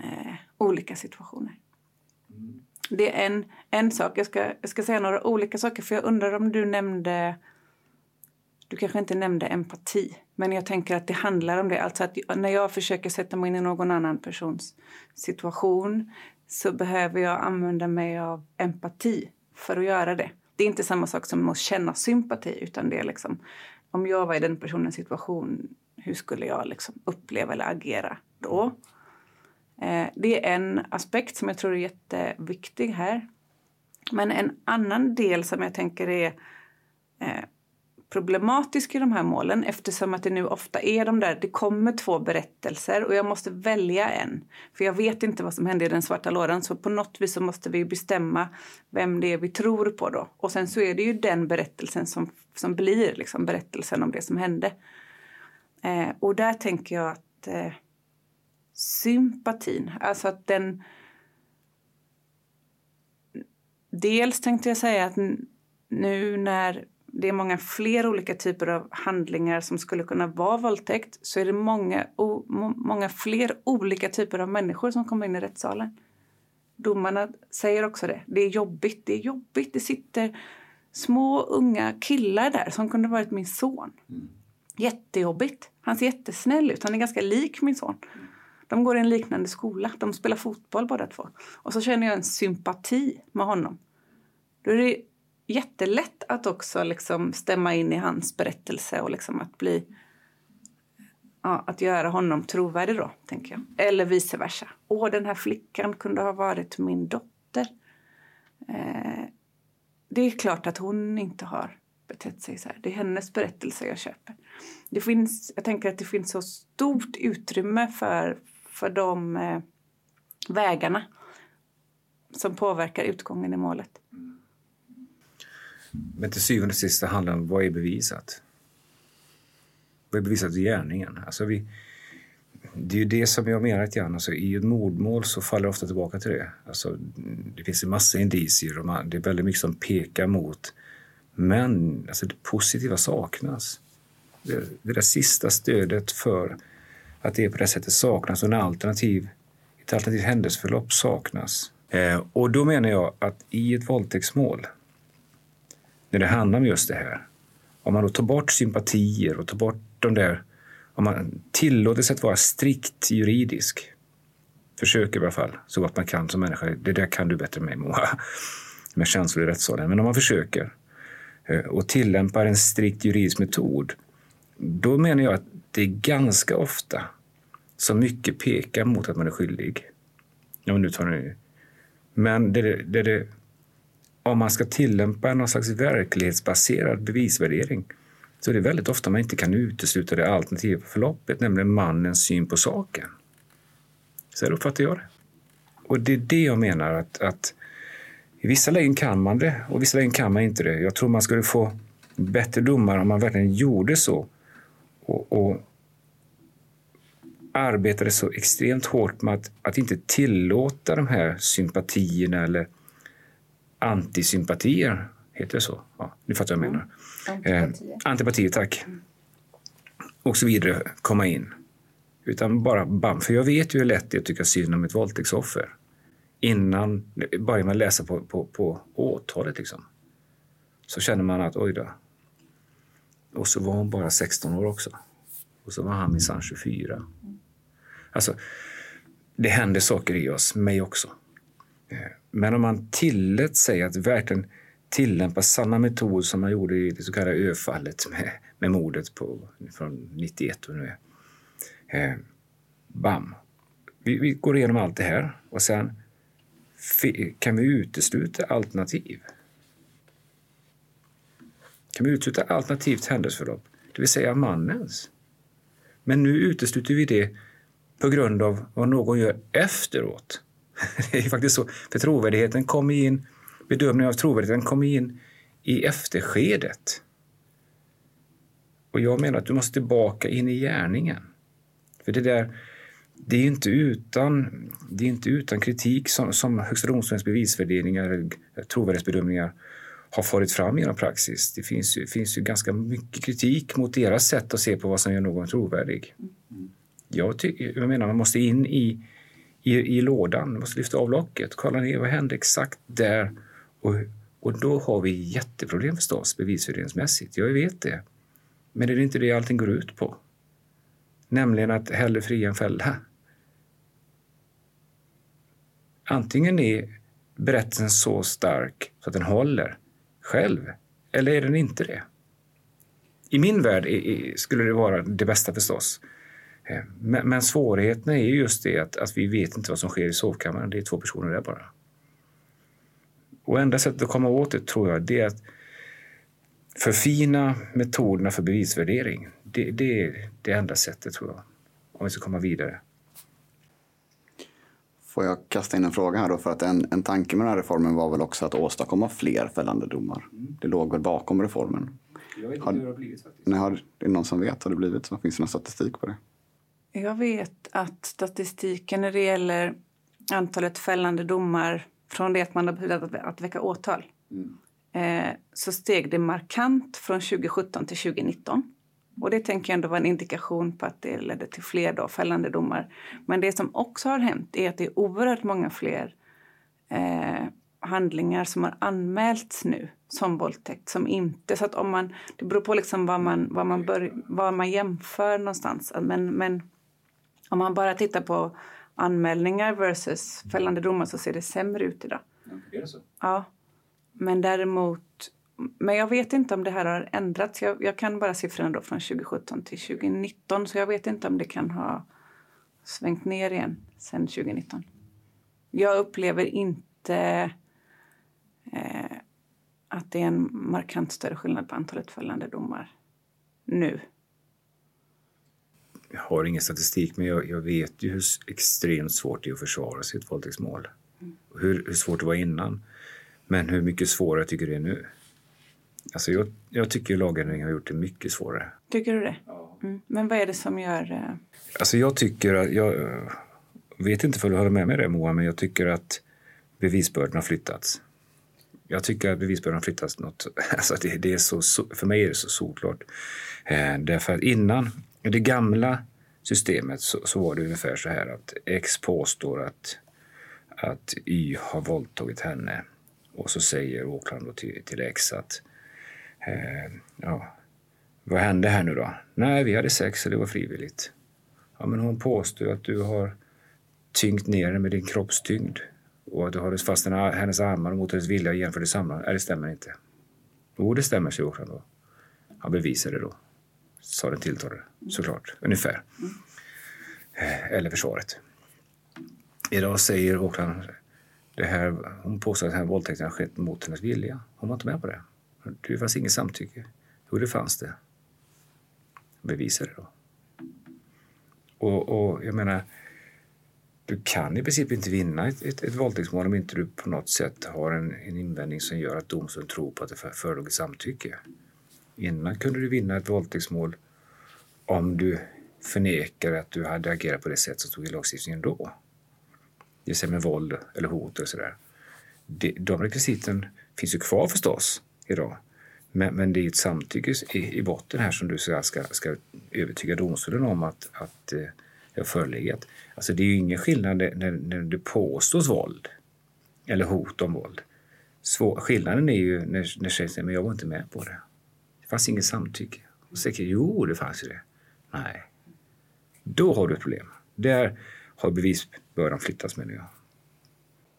eh, olika situationer. Det är en, en sak. Jag ska, jag ska säga några olika saker för jag undrar om du nämnde du kanske inte nämnde empati, men jag tänker att det handlar om det. Alltså att när jag försöker sätta mig in i någon annan persons situation så behöver jag använda mig av empati för att göra det. Det är inte samma sak som att känna sympati utan det är liksom om jag var i den personens situation, hur skulle jag liksom uppleva eller agera då? Eh, det är en aspekt som jag tror är jätteviktig här. Men en annan del som jag tänker är eh, problematisk i de här målen eftersom att det nu ofta är de där, det kommer två berättelser och jag måste välja en. För jag vet inte vad som hände i den svarta lådan så på något vis så måste vi bestämma vem det är vi tror på då. Och sen så är det ju den berättelsen som, som blir liksom berättelsen om det som hände. Eh, och där tänker jag att eh, sympatin, alltså att den Dels tänkte jag säga att nu när det är många fler olika typer av handlingar som skulle kunna vara våldtäkt så är det många, o, många fler olika typer av människor som kommer in i rättssalen. Domarna säger också det. Det är jobbigt. Det är jobbigt. Det sitter små unga killar där som kunde varit min son. Mm. Jättejobbigt. Han ser jättesnäll ut. Han är ganska lik min son. De går i en liknande skola. De spelar fotboll båda två. Och så känner jag en sympati med honom. Då är det jättelätt att också liksom stämma in i hans berättelse och liksom att bli ja, att göra honom trovärdig då, tänker jag. Eller vice versa. Åh, den här flickan kunde ha varit min dotter. Eh, det är klart att hon inte har betett sig så här. Det är hennes berättelse jag köper. Det finns, jag tänker att det finns så stort utrymme för, för de eh, vägarna som påverkar utgången i målet. Men till syvende och sist handlar det om vad är bevisat? Vad är bevisat i gärningen? Alltså vi, det är ju det som jag menar lite grann. Alltså, I ett mordmål så faller det ofta tillbaka till det. Alltså, det finns en massa indicier och man, det är väldigt mycket som pekar mot. Men alltså, det positiva saknas. Det, det där sista stödet för att det är på det sättet saknas och en alternativ, ett alternativt händelseförlopp saknas. Eh, och då menar jag att i ett våldtäktsmål när det handlar om just det här. Om man då tar bort sympatier och tar bort de där... Om man tillåter sig att vara strikt juridisk, försöker i alla fall så gott man kan som människa. Det där kan du bättre än mig, Moa, med känslor i rättssalen. Men om man försöker eh, och tillämpar en strikt juridisk metod, då menar jag att det är ganska ofta som mycket pekar mot att man är skyldig. Ja, nu tar ni... Men det, det, det, om man ska tillämpa någon slags verklighetsbaserad bevisvärdering så är det väldigt ofta man inte kan utesluta det alternativa förloppet, nämligen mannens syn på saken. Så här uppfattar jag det. och det är det jag menar att, att i vissa lägen kan man det och i vissa lägen kan man inte det. Jag tror man skulle få bättre domar om man verkligen gjorde så och, och arbetade så extremt hårt med att, att inte tillåta de här sympatierna eller antisympatier, heter det så? Ja, ni fattar vad jag menar. Antipatier. Eh, antipatier, tack. Och så vidare komma in. Utan bara bam. För jag vet ju hur lätt det är att tycka synd om ett våldtäktsoffer. Innan, börjar man läsa på, på, på åtalet liksom. Så känner man att oj då. Och så var hon bara 16 år också. Och så var han minsann 24. Alltså, det händer saker i oss, mig också. Men om man tillät sig att verkligen tillämpa samma metod som man gjorde i det så kallade öfallet med, med mordet på, från 91 och nu är. Eh, bam! Vi, vi går igenom allt det här och sen kan vi utesluta alternativ. Kan vi utesluta alternativt händelseförlopp, det vill säga mannens. Men nu utesluter vi det på grund av vad någon gör efteråt. Det är faktiskt så. För trovärdigheten kommer in, bedömningen av trovärdigheten kommer in i efterskedet. Och jag menar att du måste tillbaka in i gärningen. För det där, det är inte utan, det är inte utan kritik som, som Högsta domstolens bevisvärderingar, eller trovärdighetsbedömningar har farit fram genom praxis. Det finns ju, finns ju ganska mycket kritik mot deras sätt att se på vad som gör någon trovärdig. Jag, ty- jag menar, man måste in i, i, i lådan, man måste lyfta av locket, kolla ner vad hände exakt där. Och, och då har vi jätteproblem förstås, bevisvärderingsmässigt. Jag vet det. Men är det inte det allting går ut på? Nämligen att hellre fria än fälla. Antingen är berättelsen så stark så att den håller själv, eller är den inte det? I min värld är, är, skulle det vara det bästa förstås. Eh, Men, men svårigheten är ju just det att, att vi vet inte vad som sker i sovkammaren. Det är två personer där bara. Och enda sättet att komma åt det tror jag, det är att förfina metoderna för bevisvärdering. Det, det är det enda sättet tror jag, om vi ska komma vidare. Får jag kasta in en fråga här då? För att en, en tanke med den här reformen var väl också att åstadkomma fler fällande domar. Det låg väl bakom reformen. Jag vet inte hur det har blivit faktiskt. Nej, har, det är någon som vet? Har det blivit så? Finns det någon statistik på det? Jag vet att statistiken när det gäller antalet fällande domar från det att man har beslutat att, väcka åtal eh, så steg det markant från 2017 till 2019. Och det tänker jag ändå var en indikation på att det ledde till fler då, fällande domar. Men det som också har hänt är att det är oerhört många fler eh, handlingar som har anmälts nu som våldtäkt som inte... Så att om man, det beror på liksom vad man, vad man, bör, vad man jämför någonstans. Men, men om man bara tittar på anmälningar versus fällande domar så ser det sämre ut idag. Är det så? Ja. Men däremot... Men jag vet inte om det här har ändrats. Jag, jag kan bara siffrorna då från 2017 till 2019 så jag vet inte om det kan ha svängt ner igen sen 2019. Jag upplever inte eh, att det är en markant större skillnad på antalet fällande domar nu. Jag har ingen statistik, men jag, jag vet ju hur extremt svårt det är att försvara ett våldtäktsmål. Hur, hur svårt det var innan, men hur mycket svårare jag tycker det är nu. Alltså jag, jag tycker lagändringen har gjort det mycket svårare. Tycker du det? Mm. Men vad är det som gör... Eh, Alltså jag tycker att, jag vet inte för du håller med mig där Moa, men jag tycker att bevisbördan har flyttats. Jag tycker att bevisbördan har flyttats något, alltså det, det är så, för mig är det så solklart. Eh, därför att innan, i det gamla systemet så, så var det ungefär så här att X påstår att, att Y har våldtagit henne och så säger åklagaren då till, till X att eh, ja, vad hände här nu då? Nej, vi hade sex och det var frivilligt. Ja, men hon påstår att du har tyngt ner henne med din kroppstyngd och att du har fast hennes armar mot hennes vilja och genomför det samman. Nej, det stämmer inte. Jo, det stämmer, säger åklagaren då. Han bevisar det då, sa den tilltalade. Såklart, ungefär. Eh, eller försvaret. Idag säger åklagaren det här, hon påstår att den här våldtäkten har skett mot hennes vilja. Hon var inte med på det. Det fanns inget samtycke. Jo, det fanns det. Bevisa det då. Och, och jag menar, du kan i princip inte vinna ett, ett, ett våldtäktsmål om inte du på något sätt har en, en invändning som gör att domstolen tror på att det förelåg samtycke. Innan kunde du vinna ett våldtäktsmål om du förnekar att du hade agerat på det sätt som stod i lagstiftningen då. Det vill säga med våld eller hot och sådär. De rekvisiten finns ju kvar förstås idag. Men, men det är ett samtycke i, i botten här som du ska, ska övertyga domstolen om att, att eh, det har förelegat. Alltså det är ju ingen skillnad när, när det påstås våld eller hot om våld. Svår, skillnaden är ju när, när tjejen säger men jag var inte med på det. Det fanns inget samtycke. Och säger jo, det fanns ju det. Nej. Då har du ett problem. Där har bevisbördan flyttats menar jag.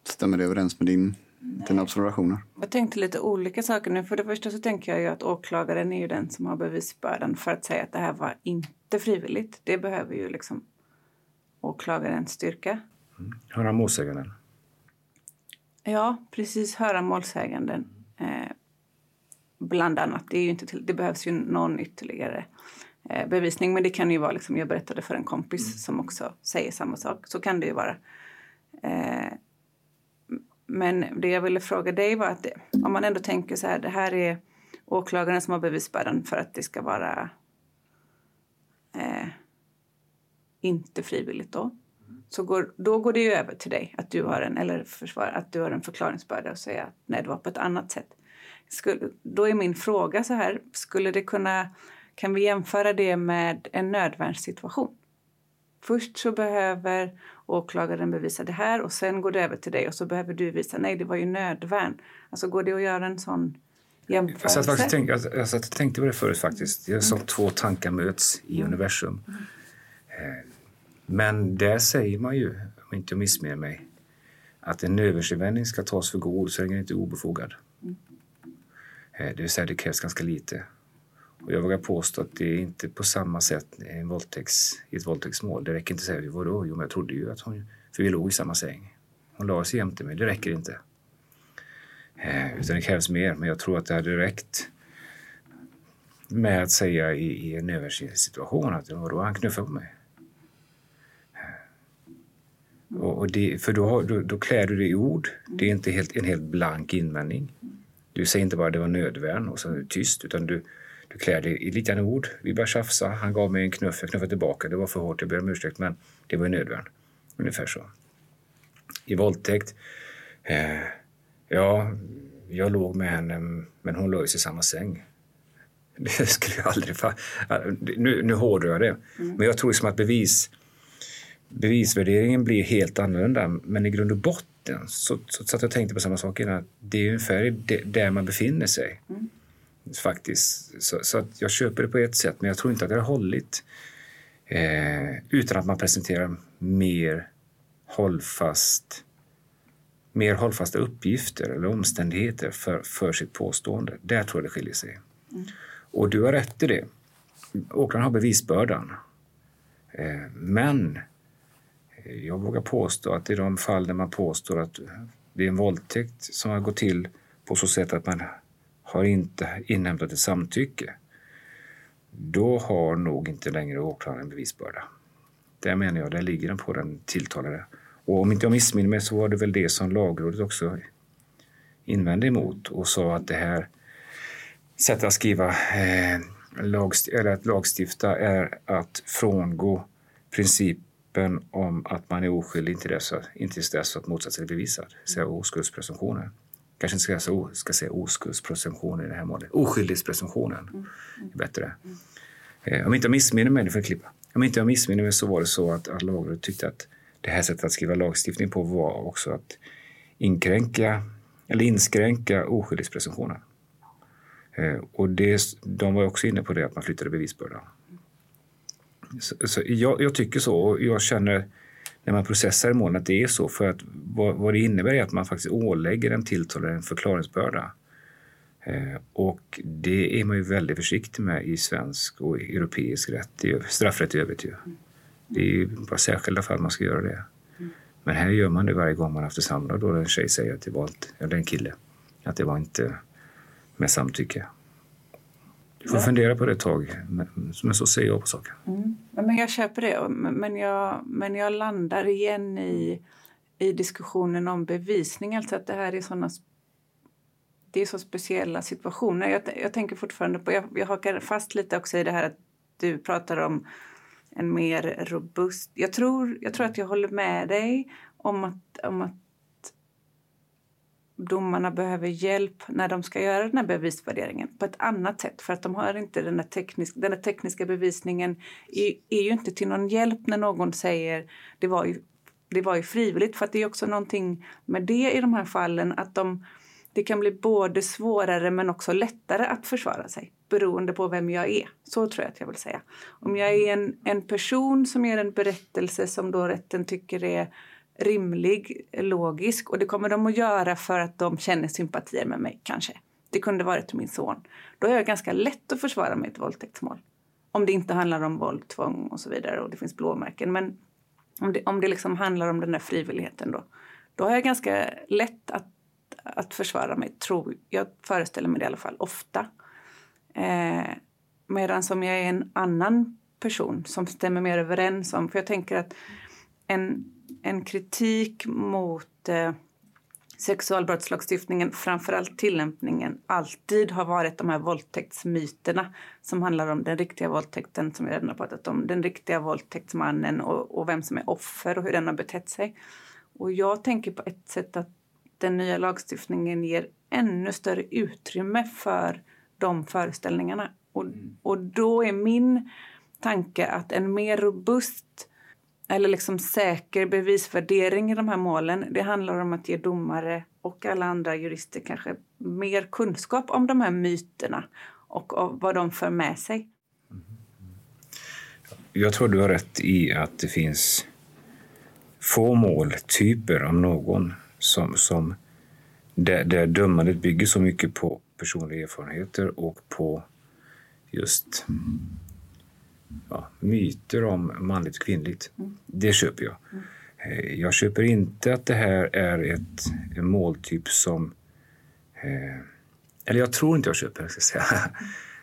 Stämmer det överens med din, dina observationer? Jag tänkte lite olika saker nu. För det första så tänker jag ju att åklagaren är ju den som har bevisbördan för att säga att det här var inte frivilligt. Det behöver ju liksom åklagarens styrka. Mm. Höra målsäganden. Ja, precis. Höra målsäganden. Eh, bland annat. Det, är ju inte till, det behövs ju någon ytterligare eh, bevisning. Men det kan ju vara liksom, jag berättade för en kompis mm. som också säger samma sak. Så kan det ju vara. Eh, men det jag ville fråga dig var att det, om man ändå tänker så här, det här är åklagaren som har bevisbördan för att det ska vara eh, inte frivilligt då. Så går, då går det ju över till dig att du har en, eller försvar, att du har en förklaringsbörda och säga att nej, det var på ett annat sätt. Skulle, då är min fråga så här, skulle det kunna, kan vi jämföra det med en nödvärnssituation? Först så behöver åklagaren bevisa det här och sen går det över till dig och så behöver du visa nej, det var ju nödvärn. Alltså går det att göra en sån jämförelse? Jag satt, faktiskt tänk, jag, jag satt tänkte på det förut faktiskt. Jag som mm. två tankar möts i mm. universum. Mm. Eh, men där säger man ju, om inte jag missminner mig, att en översevändning ska tas för god så länge den inte är obefogad. Eh, det vill säga det krävs ganska lite. Och jag vågar påstå att det är inte på samma sätt i, en våldtäkts, i ett våldtäktsmål. Det räcker inte att säga vadå? Jo, men jag trodde ju att hon... För vi låg i samma säng. Hon la sig jämte mig. Det räcker inte. Eh, utan det krävs mer. Men jag tror att det hade räckt med att säga i, i en översiktssituation att vadå, han knuffade på mig. Eh, och, och det, för då, då, då klär du det i ord. Det är inte helt, en helt blank invändning. Du säger inte bara det var nödvärn och så är det tyst, utan du, du klär det i lite ord. Vi började tjafsa, han gav mig en knuff, jag knuffade tillbaka. Det var för hårt, jag ber om ursäkt, men det var nödvärn. Ungefär så. I våldtäkt, eh, ja, jag låg med henne, men hon låg i samma säng. Det skulle jag aldrig... Nu, nu hårdrar jag det. Mm. Men jag tror liksom att bevis bevisvärderingen blir helt annorlunda. Men i grund och botten så, så, så att jag tänkte på samma sak innan. Det är ungefär där man befinner sig. Mm. Faktiskt. Så, så, att jag köper det på ett sätt, men jag tror inte att det har hållit. Eh, utan att man presenterar mer hållfast mer hållfasta uppgifter eller omständigheter för, för sitt påstående. Där tror jag det skiljer sig. Mm. Och du har rätt i det. Åklagaren har bevisbördan. Eh, men jag vågar påstå att i de fall där man påstår att det är en våldtäkt som har gått till på så sätt att man har inte inhämtat ett samtycke, då har nog inte längre åklagaren bevisbörda. Där menar jag, där ligger den på den tilltalade. Och om inte jag missminner mig så var det väl det som lagrådet också invände emot och sa att det här sättet att skriva eh, lagst eller att lagstifta är att frångå princip principen om att man är oskyldig intill dess, intill dess att motsatsen är bevisad, säga oskuldspresumtionen. Kanske inte ska säga, ska säga oskuldspresumtionen i det här målet. Oskyldighetspresumtionen mm. är bättre. Mm. Om inte jag missminner mig, för klippa. Om inte jag missminner mig så var det så att, att lagrådet tyckte att det här sättet att skriva lagstiftning på var också att inkränka eller inskränka oskyldighetspresumtionen. Eh, och det, de var också inne på det att man flyttade bevisbördan. Så, så jag, jag, tycker så och jag känner när man processar i målen att det är så. För att vad, vad det innebär är att man faktiskt ålägger en tilltalad en förklaringsbörda. Eh, och det är man ju väldigt försiktig med i svensk och europeisk rätt, straffrätt i övrigt. Ju. Det är ju bara särskilda fall man ska göra det. Men här gör man det varje gång man haft ett samlag då en tjej säger att det var ett, eller en kille, att det var inte med samtycke. Du får fundera på det ett tag, men, så ser jag på saken. Mm. Men jag köper det, men jag, men jag landar igen i, i diskussionen om bevisning. Alltså att det här är såna det är så speciella situationer. Jag, jag tänker fortfarande på, jag, jag hakar fast lite också i det här att du pratar om en mer robust... Jag tror, jag tror att jag håller med dig om att, om att domarna behöver hjälp när de ska göra den här bevisvärderingen på ett annat sätt. För att de har inte den här, teknisk, den här tekniska bevisningen är, är ju inte till någon hjälp när någon säger det var ju, det var ju frivilligt. För att det är också någonting med det i de här fallen att de, det kan bli både svårare men också lättare att försvara sig beroende på vem jag är. Så tror jag att jag vill säga. Om jag är en, en person som ger en berättelse som då rätten tycker är rimlig, logisk och det kommer de att göra för att de känner sympatier med mig kanske. Det kunde varit min son. Då är jag ganska lätt att försvara mig i ett våldtäktsmål. Om det inte handlar om våld, tvång och så vidare och det finns blåmärken. Men om det, om det liksom handlar om den där frivilligheten då, då har jag ganska lätt att, att försvara mig, tror jag. föreställer mig det i alla fall ofta. Eh, Medan som jag är en annan person som stämmer mer överens om, för jag tänker att en en kritik mot eh, sexualbrottslagstiftningen, framförallt tillämpningen, alltid har varit de här våldtäktsmyterna som handlar om den riktiga våldtäkten, som vi redan har pratat om, den riktiga våldtäktsmannen och, och vem som är offer och hur den har betett sig. Och jag tänker på ett sätt att den nya lagstiftningen ger ännu större utrymme för de föreställningarna. Och, och då är min tanke att en mer robust eller liksom säker bevisvärdering i de här målen. Det handlar om att ge domare och alla andra jurister kanske mer kunskap om de här myterna och vad de för med sig. Mm. Jag tror du har rätt i att det finns få måltyper, om någon, som, som där, där dömandet bygger så mycket på personliga erfarenheter och på just ja, myter om manligt och kvinnligt. Mm. Det köper jag. Mm. Jag köper inte att det här är ett, en måltyp som... Eh, eller jag tror inte jag köper ska säga.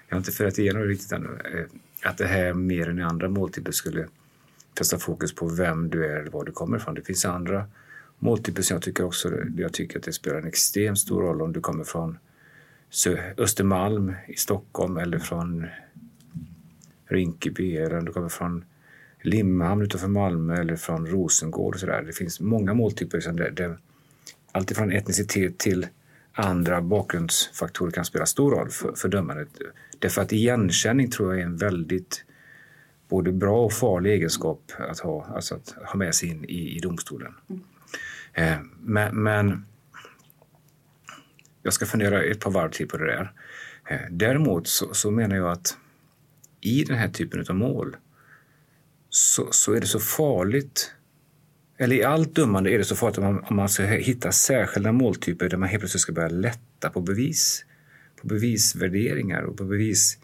Jag har inte förrätt igenom det riktigt ännu. Eh, att det här mer än i andra måltyper skulle fästa fokus på vem du är eller var du kommer ifrån. Det finns andra måltyper som jag tycker också jag tycker att det spelar en extremt stor roll om du kommer från Östermalm i Stockholm eller från Rinkeby eller om du kommer från Limhamn utanför Malmö eller från Rosengård. Och så där. Det finns många måltyper. Liksom där, där alltifrån etnicitet till andra bakgrundsfaktorer kan spela stor roll för, för dömandet. Därför att igenkänning tror jag är en väldigt både bra och farlig egenskap att ha, alltså att ha med sig in i, i domstolen. Mm. Eh, men, men, jag ska fundera ett par varv till på det där. Eh, däremot så, så menar jag att i den här typen av mål så, så är det så farligt eller i allt dömande är det så farligt om man, om man ska hitta särskilda måltyper där man helt plötsligt ska börja lätta på bevis, på bevisvärderingar och på bevis,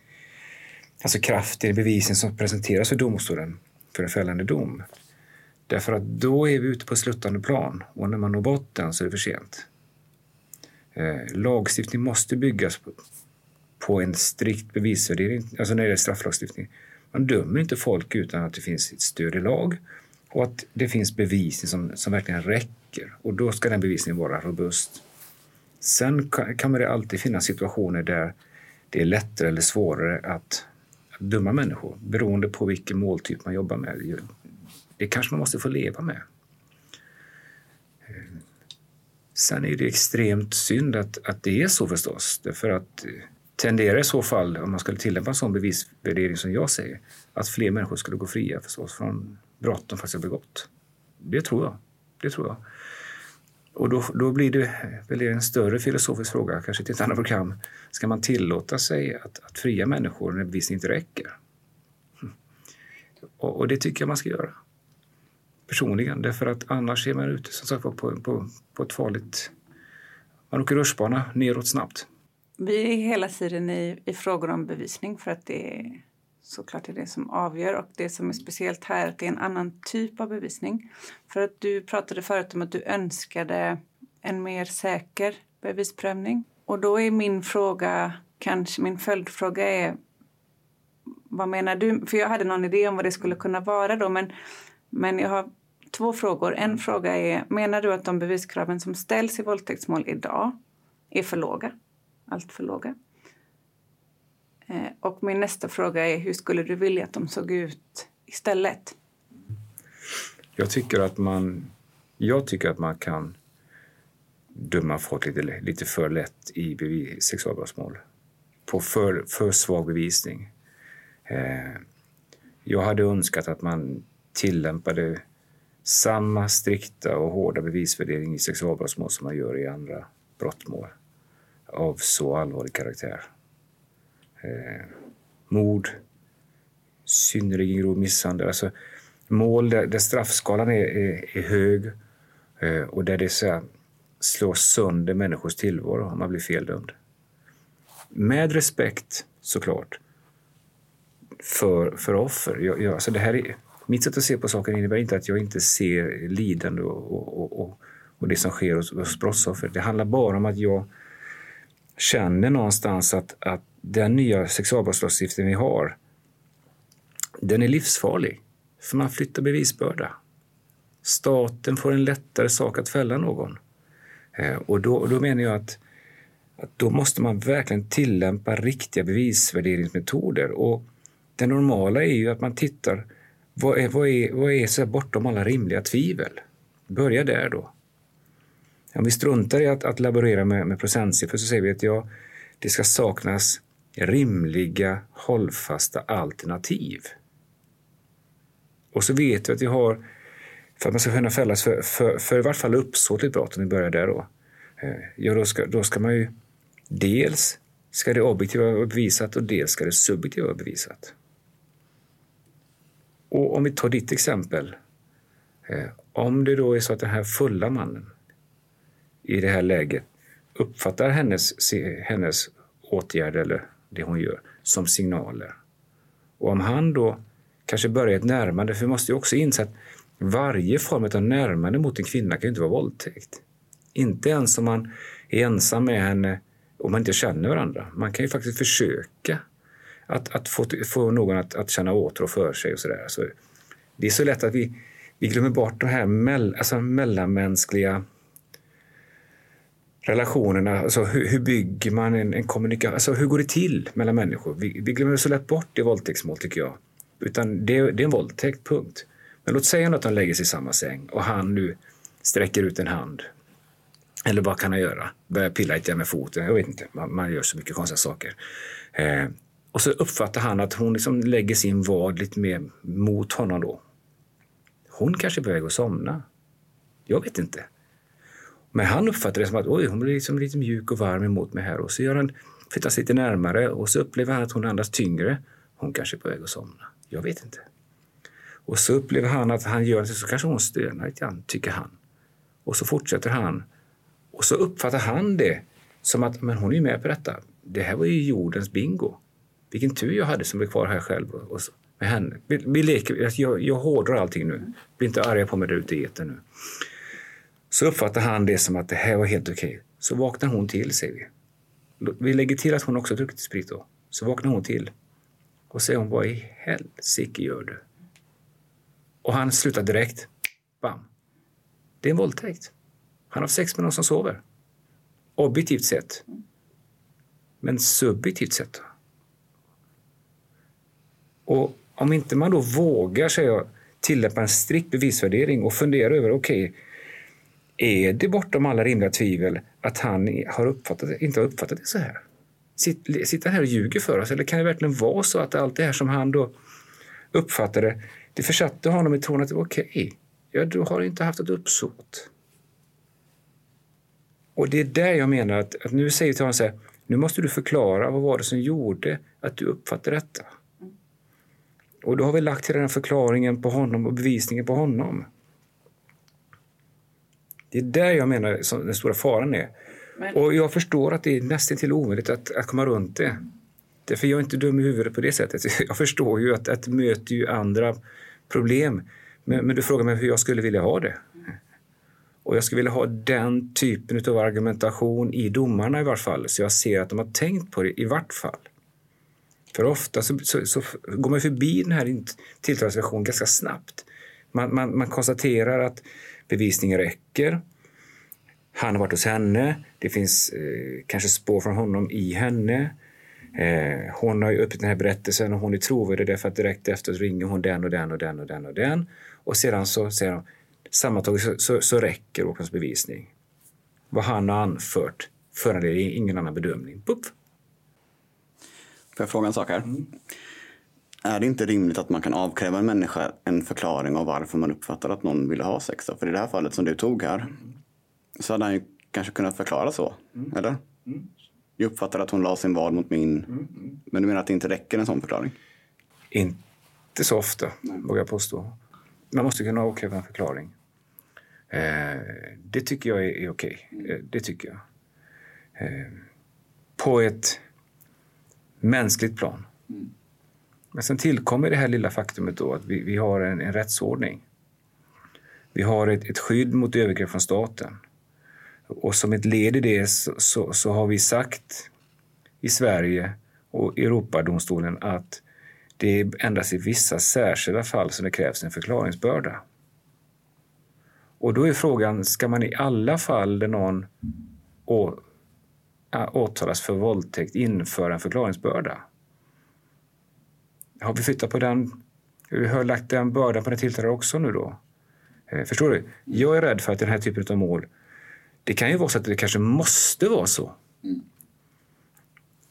alltså kraften i bevisen som presenteras för domstolen för en fällande dom. Därför att då är vi ute på sluttande plan och när man når botten så är det för sent. Eh, lagstiftning måste byggas på, på en strikt bevisvärdering, alltså när det gäller strafflagstiftning. Man dömer inte folk utan att det finns ett stöd i lag och att det finns bevisning som, som verkligen räcker. Och då ska den bevisningen vara robust. Sen kan, kan det alltid finnas situationer där det är lättare eller svårare att, att döma människor beroende på vilken måltyp man jobbar med. Det kanske man måste få leva med. Sen är det extremt synd att, att det är så förstås, därför att eh, tenderar i så fall, om man skulle tillämpa en sån bevisvärdering som jag säger, att fler människor skulle gå fria förstås från brott de faktiskt har begått. Det tror jag. Det tror jag. Och då, då blir det väl en större filosofisk fråga, kanske till ett annat program. Ska man tillåta sig att, att fria människor när bevisning inte räcker? Och, och, det tycker jag man ska göra. Personligen, därför att annars är man ute som sagt, på, på, på ett farligt... Man åker rutschbana neråt snabbt. Vi är hela tiden i, i frågor om bevisning för att det är såklart är det som avgör. Och det som är speciellt här är att det är en annan typ av bevisning. För att du pratade förut om att du önskade en mer säker bevisprövning. Och då är min fråga, kanske min följdfråga är vad menar du? För jag hade någon idé om vad det skulle kunna vara då, men, men jag har två frågor. En fråga är, menar du att de beviskraven som ställs i våldtäktsmål idag är för låga? Allt för låga? Eh, och min nästa fråga är, hur skulle du vilja att de såg ut istället? Jag tycker att man, jag tycker att man kan döma folk lite, lite för lätt i sexualbrottsmål. På för, för svag bevisning. Eh, jag hade önskat att man tillämpade samma strikta och hårda bevisvärdering i sexualbrottsmål som man gör i andra brottmål av så allvarlig karaktär. Eh, mord, synnerligen grov misshandel. Alltså, mål där, där straffskalan är, är, är hög eh, och där det så här, slår sönder människors tillvaro om man blir feldömd. Med respekt, såklart, för, för offer. Jag, jag, alltså det här är, mitt sätt att se på saken innebär inte att jag inte ser lidande och, och, och, och det som sker hos, hos brottsoffer. Det handlar bara om att jag känner någonstans att, att den nya sexualbrottslagstiftningen vi har, den är livsfarlig. För man flyttar bevisbörda. Staten får en lättare sak att fälla någon. Eh, och då, då menar jag att, att då måste man verkligen tillämpa riktiga bevisvärderingsmetoder. Och det normala är ju att man tittar, vad är, vad är, vad är så bortom alla rimliga tvivel? Börja där då. Om vi struntar i att, att laborera med, med procentsiffror så säger vi att ja, det ska saknas rimliga, hållfasta alternativ. Och så vet vi att vi har, för att man ska kunna fällas för, för, för i vart fall uppsåtligt brott, om vi börjar där då, eh, ja då ska, då ska man ju dels ska det objektiva vara bevisat och dels ska det subjektiva vara bevisat. Och om vi tar ditt exempel. Eh, om det då är så att den här fulla mannen i det här läget uppfattar hennes, hennes åtgärder eller det hon gör som signaler. Och om han då kanske börjar ett närmande, för vi måste ju också inse att varje form av närmande mot en kvinna kan ju inte vara våldtäkt. Inte ens om man är ensam med henne och man inte känner varandra. Man kan ju faktiskt försöka att, att få, få någon att, att känna åtrå för sig och sådär. Så det är så lätt att vi, vi glömmer bort de här mell, alltså mellanmänskliga relationerna. Alltså hur, hur bygger man en, en kommunikation? Alltså hur går det till mellan människor? Vi, vi glömmer så lätt bort i våldtäktsmål tycker jag. Utan det, det är en våldtäkt, punkt. Men låt säga att de lägger sig i samma säng och han nu sträcker ut en hand. Eller vad kan han göra? Börjar pilla lite med foten. Jag vet inte. Man, man gör så mycket konstiga saker. Eh, och så uppfattar han att hon liksom lägger sin vad lite mer mot honom då. Hon kanske är på väg att somna. Jag vet inte. Men han uppfattar det som att oj, hon blir liksom lite mjuk och varm emot mig här. Och så gör han, flyttar sig lite närmare och så upplever han att hon andas tyngre. Hon kanske är på väg att somna. Jag vet inte. Och så upplever han att han gör det, så kanske hon stönar lite grann, tycker han. Och så fortsätter han. Och så uppfattar han det som att men hon är med på detta. Det här var ju jordens bingo. Vilken tur jag hade som blev kvar här själv och så, med henne. Vi, vi leker, jag, jag hårdrar allting nu. Bli inte arga på mig där ute i etern nu. Så uppfattar han det som att det här var helt okej. Okay. Så vaknar hon till, säger vi. Vi lägger till att hon också druckit sprit då. Så vaknar hon till. Och säger hon, vad i helsike gör du? Och han slutar direkt. Bam. Det är en våldtäkt. Han har sex med någon som sover. Objektivt sett. Men subjektivt sett. då? Och om inte man då vågar säger jag, tillämpa en strikt bevisvärdering och fundera över, okej, okay, är det bortom alla rimliga tvivel att han har uppfattat, inte har uppfattat det så här? Sitter han här och ljuger för oss? Eller kan det verkligen vara så att allt det här som han då uppfattade, det försatte honom i tron att okej, okay, ja, du har inte haft ett uppsåt. Och det är där jag menar att, att nu säger vi till honom så här, nu måste du förklara vad var det som gjorde att du uppfattade detta. Och då har vi lagt hela den förklaringen på honom och bevisningen på honom. Det är där jag menar som den stora faran är. Men... Och jag förstår att det är nästan till omöjligt att, att komma runt det. Därför jag är inte dum i huvudet på det sättet. Jag förstår ju att, att möter ju andra problem. Men, men du frågar mig hur jag skulle vilja ha det. Och jag skulle vilja ha den typen av argumentation i domarna i vart fall. Så jag ser att de har tänkt på det i vart fall. För ofta så, så, så går man förbi den här tilltalsversionen ganska snabbt. Man, man, man konstaterar att bevisningen räcker. Han har varit hos henne. Det finns eh, kanske spår från honom i henne. Eh, hon har ju öppnat den här berättelsen och hon är trovärdig därför att direkt efter ringer hon den och den och den och den och den. Och sedan så säger hon sammantaget så, så, så räcker åklagarens bevisning. Vad han har anfört föranleder ingen annan bedömning. Puff. Får jag fråga en sak här? Mm. Är det inte rimligt att man kan avkräva en människa en förklaring av varför man uppfattar att någon ville ha sex? Då? För i det här fallet som du tog här så hade han ju kanske kunnat förklara så, mm. eller? Mm. Jag uppfattar att hon la sin vad mot min. Mm. Men du menar att det inte räcker en sån förklaring? Inte så ofta, vågar jag påstå. Man måste kunna avkräva en förklaring. Eh, det tycker jag är, är okej. Okay. Eh, det tycker jag. Eh, på ett mänskligt plan. Mm. Men sen tillkommer det här lilla faktumet då att vi, vi har en, en rättsordning. Vi har ett, ett skydd mot övergrepp från staten. Och som ett led i det så, så, så har vi sagt i Sverige och Europadomstolen att det är endast i vissa särskilda fall som det krävs en förklaringsbörda. Och då är frågan, ska man i alla fall där någon å, åtalas för våldtäkt införa en förklaringsbörda? Har vi flyttat på den? Vi har lagt den bördan på den tilltalade också nu då? Eh, förstår du? Jag är rädd för att den här typen av mål det kan ju vara så att det kanske måste vara så. Mm.